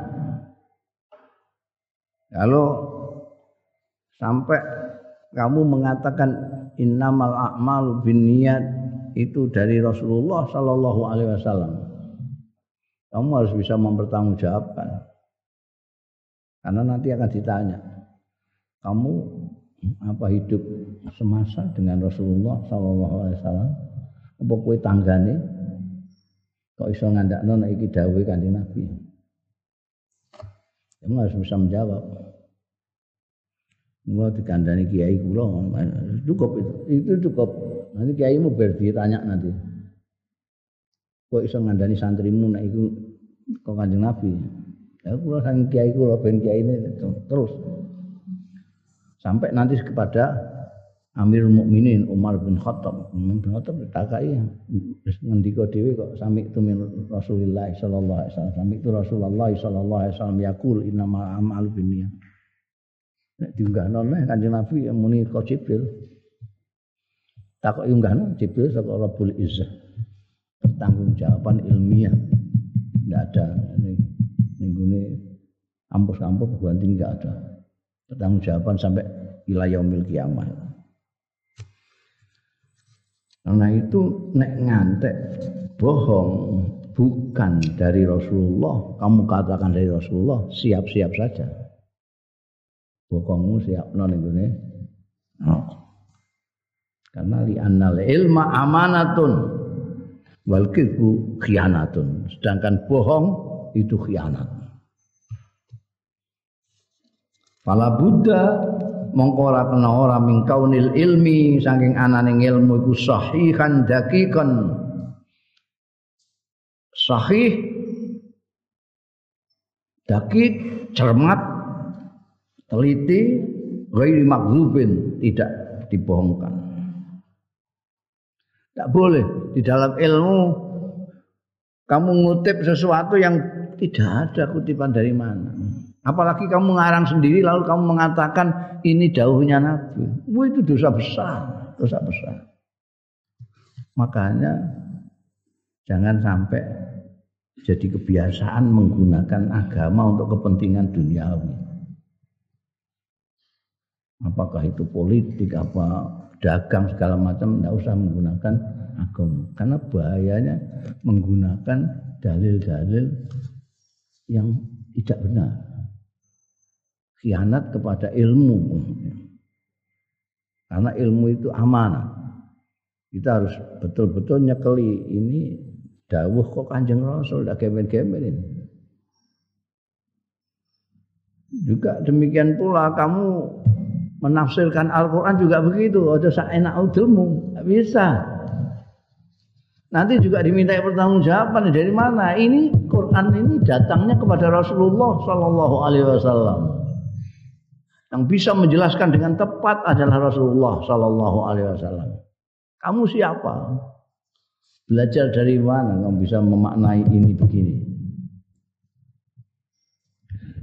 Kalau sampai kamu mengatakan innamal a'malu binniyat itu dari Rasulullah sallallahu alaihi wasallam. Kamu harus bisa mempertanggungjawabkan. Karena nanti akan ditanya, kamu apa hidup semasa dengan Rasulullah sallallahu alaihi wasallam? Apa kowe tanggane? Kok iso ngandakno nek iki dawuhe Kanjeng Nabi? Kamu harus bisa menjawab. Mula dikandani kiai kula cukup itu itu cukup. Nanti kiai mau bertanya nanti. Kok iso ngandani santrimu nek iku kok Kanjeng Nabi? Ya kula sang kiai kula ben kiai ini terus sampai nanti kepada Amirul Mukminin Umar bin Khattab. Umar bin Khattab ditakai wis ngendika dhewe kok sami itu min Rasulullah sallallahu alaihi wasallam. Sami itu Rasulullah sallallahu alaihi wasallam yaqul innamal a'malu binniyat. Nek diunggahno nek Kanjeng Nabi yang muni kok Jibril. Takok unggahno Jibril saka Rabbul Izzah. Pertanggungjawaban ilmiah. Enggak ada ini ning ampus-ampus ganti enggak ada pertanggungjawaban sampai wilayah umil kiamat. Karena itu nek ngantek bohong bukan dari Rasulullah, kamu katakan dari Rasulullah, siap-siap saja. Bohongmu siap non ini. Oh. Karena li annal ilma amanatun wal khianatun. Sedangkan bohong itu khianat. Fala Buddha mongko ora kena ora mingkaunil ilmi saking ananing ilmu iku sahihan dakikan sahih dakik cermat teliti ghairi makzubin tidak dibohongkan. Tidak boleh di dalam ilmu kamu ngutip sesuatu yang tidak ada kutipan dari mana apalagi kamu mengarang sendiri lalu kamu mengatakan ini jauhnya Nabi Wah, itu dosa besar dosa besar makanya jangan sampai jadi kebiasaan menggunakan agama untuk kepentingan duniawi. Apakah itu politik, apa dagang segala macam, tidak usah menggunakan agama. Karena bahayanya menggunakan dalil-dalil yang tidak benar. Khianat kepada ilmu. Karena ilmu itu amanah. Kita harus betul-betul nyekeli ini dawuh kok Kanjeng Rasul dak gemen-gemen Juga demikian pula kamu menafsirkan Al-Qur'an juga begitu, aja enak udilmu, enggak bisa. Nanti juga diminta pertanggungjawaban dari mana? Ini Quran ini datangnya kepada Rasulullah Shallallahu Alaihi Wasallam. Yang bisa menjelaskan dengan tepat adalah Rasulullah Shallallahu Alaihi Wasallam. Kamu siapa? Belajar dari mana kamu bisa memaknai ini begini?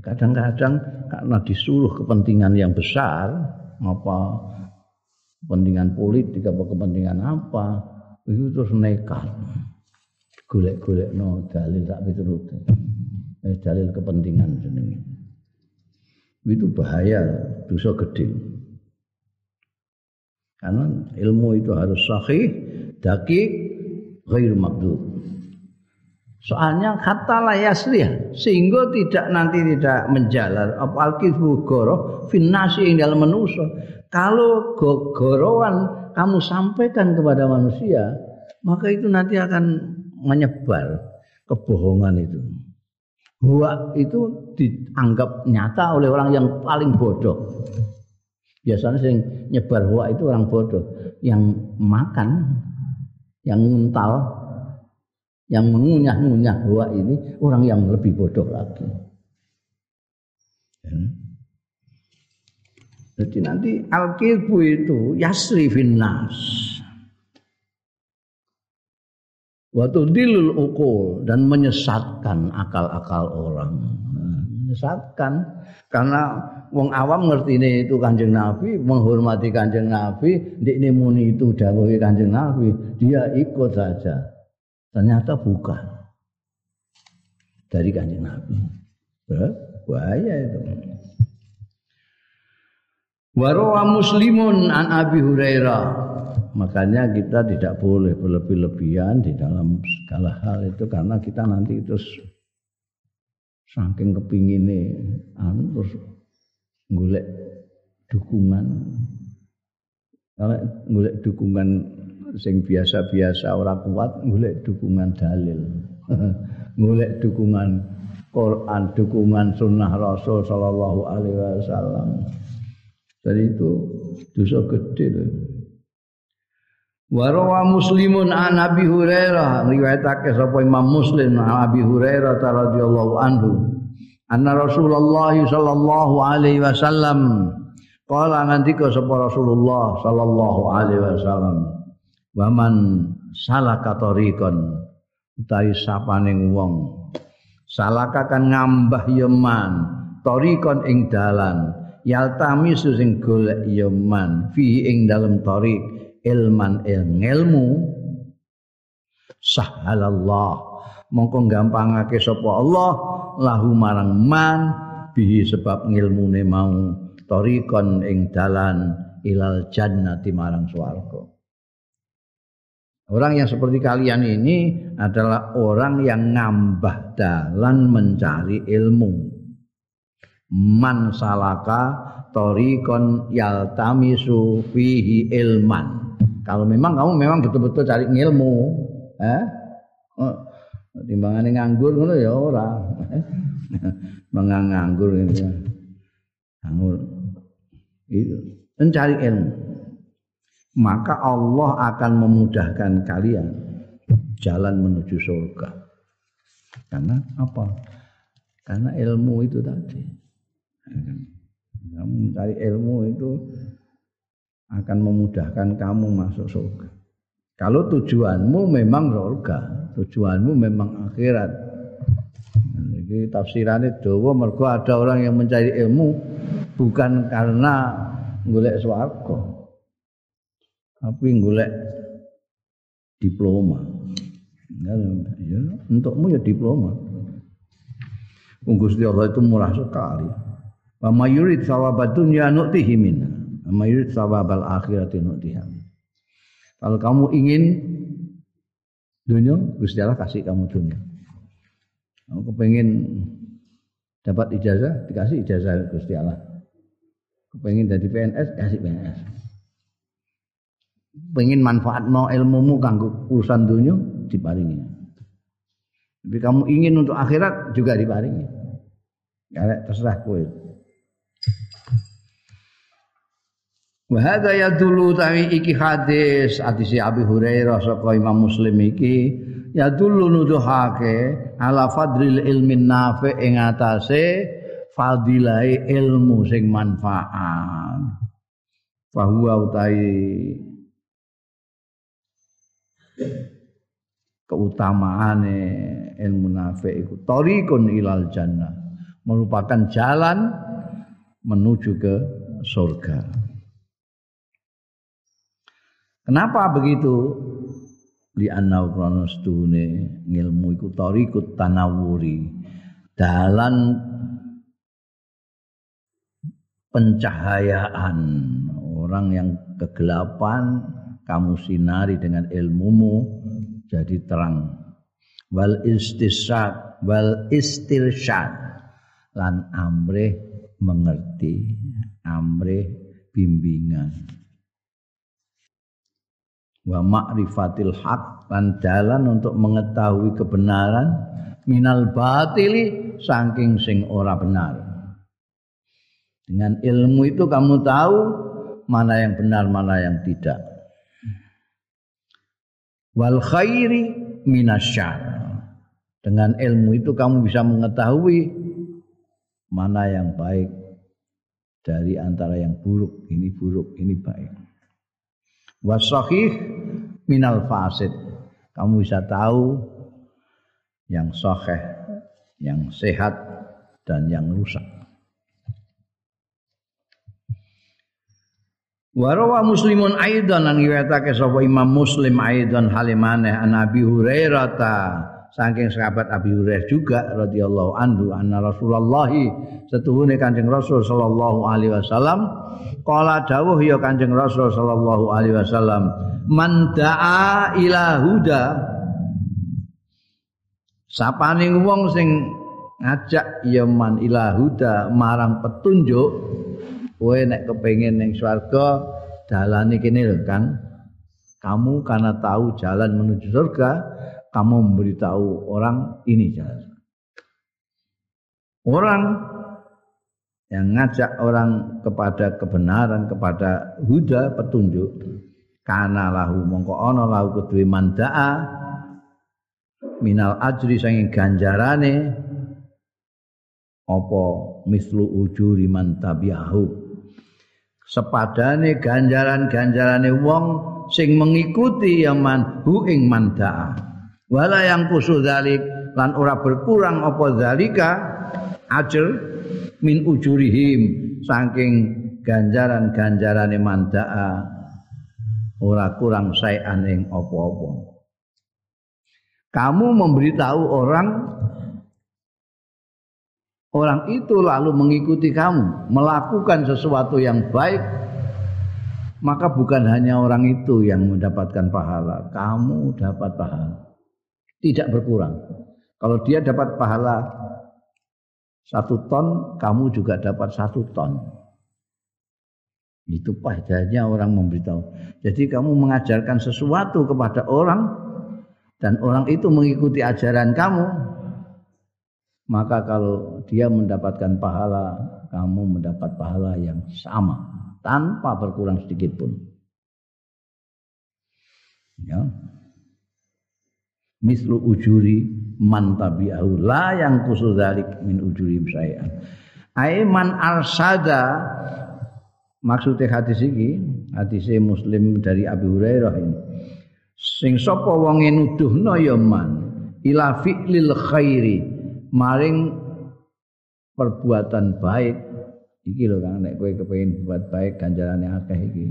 Kadang-kadang karena disuruh kepentingan yang besar, apa kepentingan politik apa kepentingan apa, itu terus nekat. Golek-golek no dalil tak piturut. Eh, dalil kepentingan jenenge. Itu bahaya, dosa gede. Karena ilmu itu harus sahih, dakik, ghair maghdub. Soalnya kata layasrih sehingga tidak nanti tidak menjalar apa alkizbu goro finasi yang dalam manusia. Kalau gorowan kamu sampaikan kepada manusia, maka itu nanti akan menyebar kebohongan itu. Huwa itu dianggap nyata oleh orang yang paling bodoh. Biasanya sing nyebar huwa itu orang bodoh yang makan yang mental, yang mengunyah-ngunyah bahwa ini orang yang lebih bodoh lagi. Ya. Jadi nanti al-kilbu itu yasri finnas. Waktu dilul ukul dan menyesatkan akal-akal orang. Nah, menyesatkan karena wong awam ngerti ini itu kanjeng Nabi, menghormati kanjeng Nabi, di ini muni itu dawuh kanjeng Nabi, dia ikut saja. Ternyata bukan dari kanjeng Nabi. Bahaya itu. Warawa muslimun an Abi Hurairah. Makanya kita tidak boleh berlebih-lebihan di dalam segala hal itu karena kita nanti terus saking kepingine anu terus golek dukungan. Kalau golek dukungan sing biasa-biasa ora kuat golek dukungan dalil. <laughs> Golek dukungan Quran dukungan sunnah Rasul Shallallahu Alaihi Wasallam. Jadi itu dosa gede loh Warawa Muslimun an Abi Hurairah. Riwayatake sapa Imam Muslim an Abi Hurairah radhiyallahu anhu. Anna Rasulullah sallallahu alaihi wasallam. Qala ngendika sapa Rasulullah sallallahu alaihi wasallam. Waman salaka tariqan. Utawi sapaning wong. Salaka kan ngambah yeman. Tariqan ing dalan. Yaltami sing golek yeman. Fi ing dalem tariq ilman ilmu sahalallah mongko gampangake sapa Allah lahu marang man bihi sebab ngilmune mau torikon ing dalan ilal jannati marang swarga Orang yang seperti kalian ini adalah orang yang ngambah dalan mencari ilmu. Man salaka torikon yaltamisu fihi ilman. Kalau memang kamu memang betul-betul cari ilmu, eh? Oh, timbangane nganggur ngono ya ora. <laughs> Mengang nganggur gitu nganggur. Itu. Mencari ilmu. Maka Allah akan memudahkan kalian jalan menuju surga. Karena apa? Karena ilmu itu tadi. Kamu mencari ilmu itu akan memudahkan kamu masuk surga. Kalau tujuanmu memang surga, tujuanmu memang akhirat. Jadi tafsirannya dawa mergo ada orang yang mencari ilmu bukan karena golek swarga. Tapi golek diploma. Ya, ya, untukmu ya diploma. Gusti Allah itu murah sekali. Wa mayurid sawabad dunya nu'tihi minna. Mayurid sawabal akhirati nu'tiha. Kalau kamu ingin dunia, Gusti Allah kasih kamu dunia. Kamu kepengen dapat ijazah, dikasih ijazah Gusti Allah. Kepengen jadi PNS, kasih PNS. Pengen manfaat mau ilmumu kanggo urusan dunia, diparingi. Tapi kamu ingin untuk akhirat juga diparingi. Ya terserah kowe. Wa hadza yadullu tawi iki hadis hadis Abi Hurairah saka Imam Muslim iki yadullu nuduhake ala fadril ilmin nafi ing atase fadilai ilmu sing manfaat. Fahuwa utai keutamaane ilmu nafi iku tariqun ilal jannah merupakan jalan menuju ke surga. Kenapa begitu? Di anau dunia ngilmu iku tarikut tanawuri. Dalan pencahayaan. Orang yang kegelapan kamu sinari dengan ilmumu jadi terang. Wal istisad wal istirsyad. Lan amrih mengerti amrih bimbingan wa ma'rifatil haq dan jalan untuk mengetahui kebenaran minal batili saking sing ora benar. Dengan ilmu itu kamu tahu mana yang benar, mana yang tidak. Wal khairi minasyar. Dengan ilmu itu kamu bisa mengetahui mana yang baik dari antara yang buruk. Ini buruk, ini baik wasahih minal fasid. Kamu bisa tahu yang sahih, yang sehat dan yang rusak. Warawa muslimun aidan lan riwayatake sapa Imam Muslim aidan halimane an Abi Hurairah saking sahabat Abi Hurairah juga radhiyallahu anhu anna Rasulullah setuhune Kanjeng Rasul sallallahu alaihi wasallam qala dawuh ya Kanjeng Rasul sallallahu alaihi wasallam man daa ila huda. Sapane wong sing ngajak ya man ila huda marang petunjuk kowe nek kepengin ning swarga dalane kene lho Kang. Kamu karena tahu jalan menuju surga kamu memberitahu orang ini jalan. Orang yang ngajak orang kepada kebenaran, kepada huda petunjuk, karena lahu mongko ono lahu kedue mandaa minal ajri sanging ganjarane apa mislu ujuri man tabi'ahu sepadane ganjaran-ganjarane wong sing mengikuti yang man hu ing mandaa wala yang kusu dalik lan ora berkurang apa zalika ajr min ujurihim saking ganjaran-ganjarane mandaa ora kurang saean ing apa-apa. Kamu memberitahu orang orang itu lalu mengikuti kamu melakukan sesuatu yang baik maka bukan hanya orang itu yang mendapatkan pahala. Kamu dapat pahala tidak berkurang. Kalau dia dapat pahala satu ton, kamu juga dapat satu ton. Itu pahalanya orang memberitahu. Jadi kamu mengajarkan sesuatu kepada orang dan orang itu mengikuti ajaran kamu, maka kalau dia mendapatkan pahala, kamu mendapat pahala yang sama tanpa berkurang sedikit pun. Ya. Mislu ujuri man tabi'ahu la yang kusul dalik min ujuri saya ai man arsada maksudnya hadis iki hadis muslim dari Abi Hurairah ini sing sapa wonge nuduhna ya man ila fi'lil khairi maring perbuatan baik. Iki lho Kang nek kowe kepengin buat baik ganjarane akeh iki.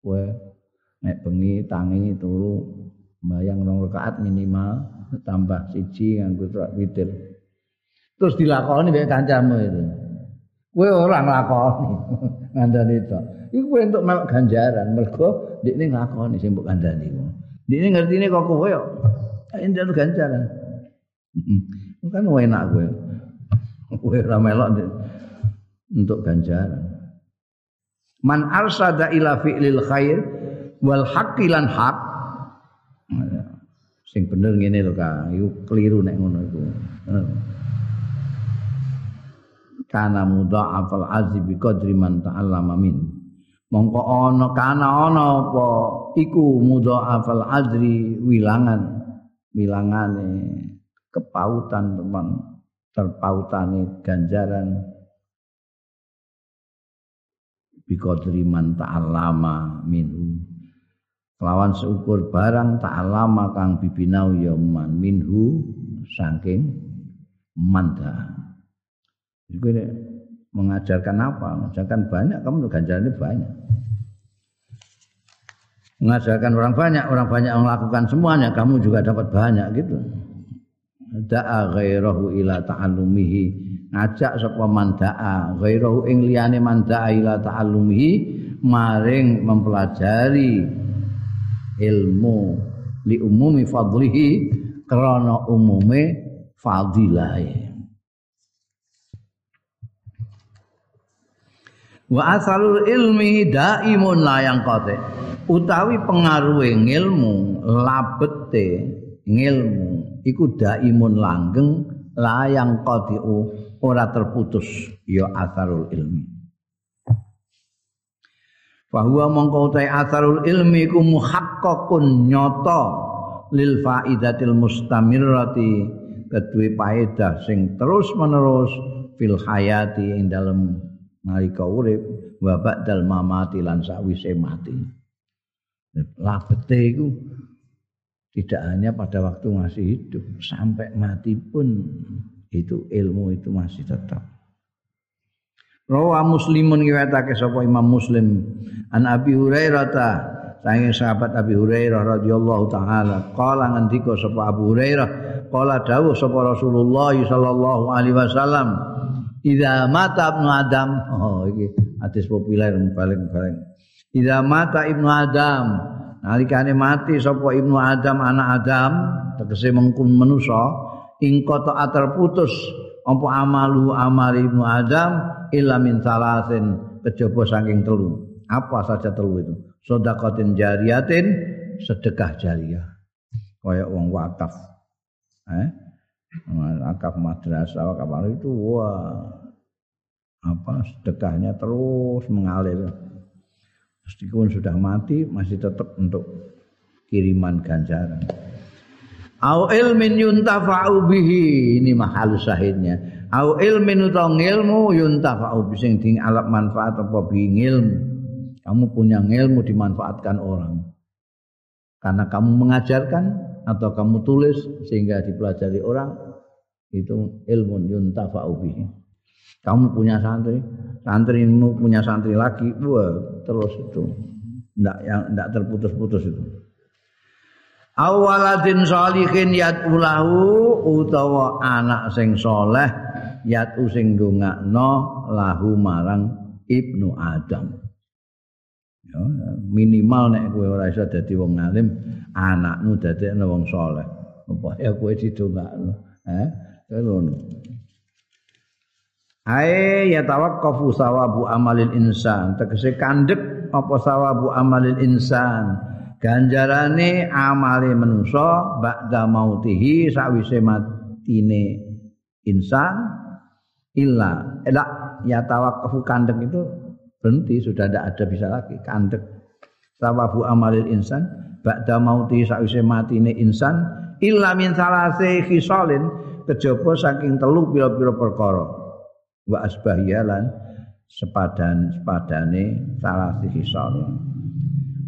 Kowe nek bengi tangi turu mbayang rong rakaat minimal tambah siji nganggo witir. Terus dilakoni mek kancamu itu. Kowe ora nglakoni <laughs> ngandani itu iku kowe entuk melok ganjaran mergo ndekne nglakoni sing mbok kandhani ndekne ngertine kok kowe yo entuk ganjaran. Kan enak kowe. <laughs> Kowe ora melok untuk ganjaran. Man arsada ila fi'lil khair wal haqqi lan haq sing bener ngene lho Kak. Iku keliru nek ngono iku. Kana mudha'afal azzi bi qadri man ta'allama min. Mongko ana kana ana apa iku mudha'afal azri wilangan. Wilangane kepautan teman. Terpautane ganjaran. Biqadri man ta'allama minhu lawan seukur barang ta'allama kang bibinau ya man minhu saking manda. Itu mengajarkan apa? Mengajarkan banyak kamu ganjarannya banyak. Mengajarkan orang banyak orang banyak melakukan semuanya kamu juga dapat banyak gitu. Da'a ghairahu ila ta'allumihi. Ngajak sapa mandaa ghairahu ing liyane mandaa ila ta'allumihi. Maring mempelajari ilmu li umumi fadlihi krana umume fadilahe. Wa asalul ilmi daimun layang kote. Utawi pengaruhe ngilmu labete ngilmu iku daimun langgeng layang qadiu ora terputus ya asarul ilmi bahwa mongko utai asarul ilmi ku muhaqqaqun nyata lil faidatil mustamirrati kedue paedah sing terus menerus fil hayati ing dalem nalika urip wa ba'dal mamati lan sakwise mati labete iku tidak hanya pada waktu masih hidup sampai mati pun itu ilmu itu masih tetap. Rawa Muslimun riwayatake sapa Imam Muslim. An Abi Hurairah ta sange sahabat Abi Hurairah radhiyallahu taala. Qala ngendika sapa Abu Hurairah qala dawuh sapa Rasulullah sallallahu alaihi wasallam Idza mata ibnu Adam oh iki hadis populer paling paling Idza mata ibnu Adam nalikane mati sapa ibnu Adam anak Adam tegese mengkun manusa ing kota terputus apa amalu amal ibnu Adam illa min salasin kejaba saking telu. Apa saja telu itu? Sedekatin jariyatin sedekah jariah kayak wong wakaf. Eh? Wakaf madrasah wakaf itu? Wah. Apa? Sedekahnya terus mengalir. Meskipun sudah mati masih tetap untuk kiriman ganjaran. Au ilmin yuntafa'u bihi. Ini mahal syahidnya au ilmin utawa ilmu yuntafa'u sing ding alap manfaat apa bi ilmu kamu punya ilmu dimanfaatkan orang. Karena kamu mengajarkan atau kamu tulis sehingga dipelajari orang itu ilmu yuntafa'u kamu punya santri santrimu punya santri lagi wah terus itu. Ndak yang ndak terputus-putus itu. Awaladin sholihin yatulahu utawa anak sing soleh yatu sing dongakno lahu marang ibnu adam. Ya, minimal nek kowe ora iso dadi wong alim anakmu dadekno wong soleh upaya kowe didongakno? Eh ngono. Ae ya tawaqqafu sawabu amalil insan. Tegese kandek apa sawabu amalil insan? Ganjarane amale manusa ba'da mautihi sawise matine insan illa. Ela ya tawakkufu kandek itu berhenti sudah tidak ada bisa lagi. Kandek sawabu amalil insan ba'da mauti sakwise matine insan illa min salase khisalin kejaba saking telu pira-pira perkara. Wa asbahiyalan sepadan sepadane salase khisalin.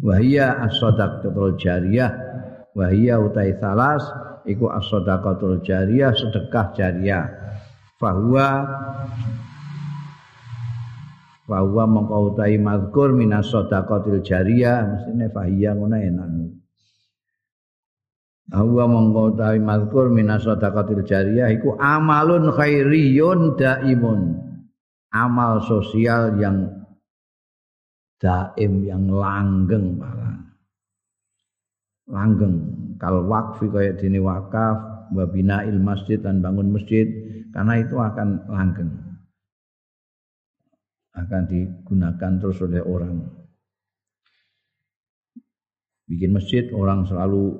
Wa hiya as-sadaqatul jariyah. Wa hiya utai salas iku as-sadaqatul jariyah sedekah jariyah fahuwa bahwa mongko utahi mazkur minas sadaqatil jariyah mestine fahiya ngono enak. Bahwa mongko utahi mazkur minas sadaqatil jariyah iku amalun khairiyun daimun. Amal sosial yang daim yang langgeng malah. Langgeng. Kal wakfi kaya dini wakaf wa il masjid dan bangun masjid karena itu akan langgeng akan digunakan terus oleh orang. Bikin masjid orang selalu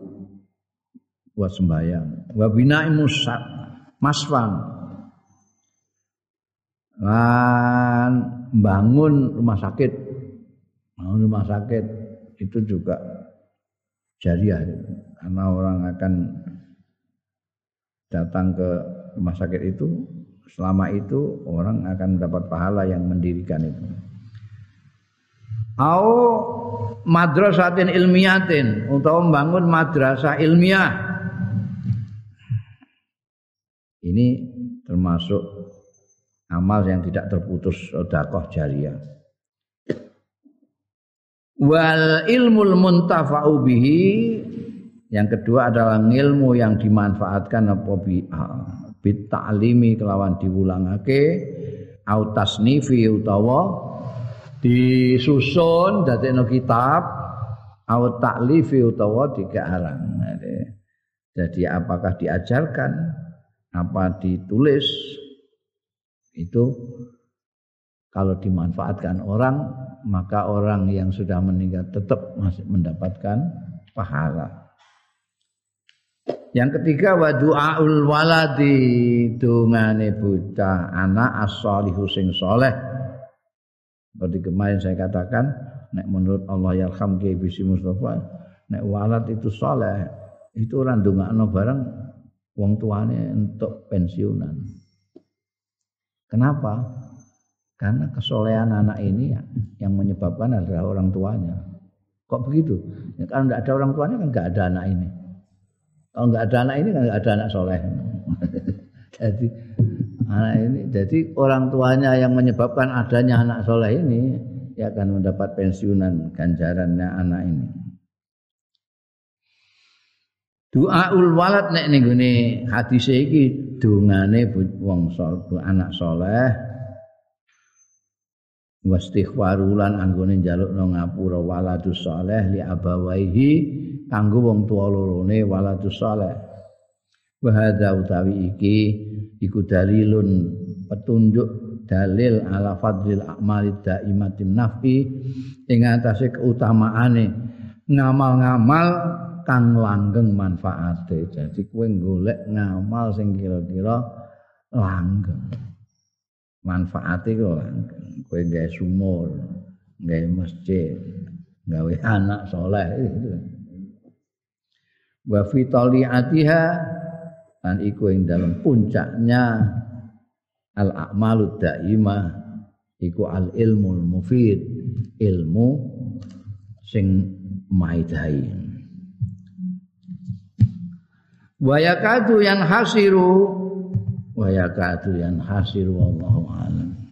buat sembahyang. Wabina musat masfan. Dan bangun rumah sakit. Bangun rumah sakit itu juga jariah karena orang akan datang ke rumah sakit itu selama itu orang akan mendapat pahala yang mendirikan itu. Au madrasatin ilmiyatin untuk membangun madrasah ilmiah. Ini termasuk amal yang tidak terputus sedekah jariah. Wal ilmul muntafa'u bihi yang kedua adalah ilmu yang dimanfaatkan apa bi bit ta'limi kelawan diwulangake au tasnifi utawa disusun dadekno kitab au ta'lifi utawa digarang jadi apakah diajarkan apa ditulis itu kalau dimanfaatkan orang maka orang yang sudah meninggal tetap masih mendapatkan pahala yang ketiga wa du'aul waladi dungane bocah anak as-solihu sing soleh. Seperti kemarin saya katakan, nek menurut Allah yarham ke bisi Mustafa, nek walad itu soleh, itu orang dongakno bareng wong tuane untuk pensiunan. Kenapa? Karena kesolehan anak ini yang menyebabkan adalah orang tuanya. Kok begitu? Ya, kalau tidak ada orang tuanya kan nggak ada anak ini. Kalau nggak ada anak ini nggak ada anak soleh. <laughs> jadi anak ini, jadi orang tuanya yang menyebabkan adanya anak soleh ini ya akan mendapat pensiunan ganjarannya anak ini. Doaul walad nek ning gone hadis iki dongane wong soleh, anak soleh wastighfarulan anggone njalukno ngapura waladus soleh li abawaihi kanggo wong tuwa lorone waladus saleh. Wa hadza utawi iki iku dalilun petunjuk dalil ala fadlil a'mali daimatin nafi ing atase keutamaane ngamal-ngamal kang langgeng manfaate. Jadi kowe golek ngamal sing kira-kira langgeng. Manfaate kok langgeng. Kowe gawe sumur gawe masjid gawe anak soleh itu wa fi taliatiha lan iku ing dalam puncaknya al a'malud daimah iku al ilmul mufid ilmu sing maidhai wa yakadu yang hasiru wa yakadu yang hasiru wallahu alam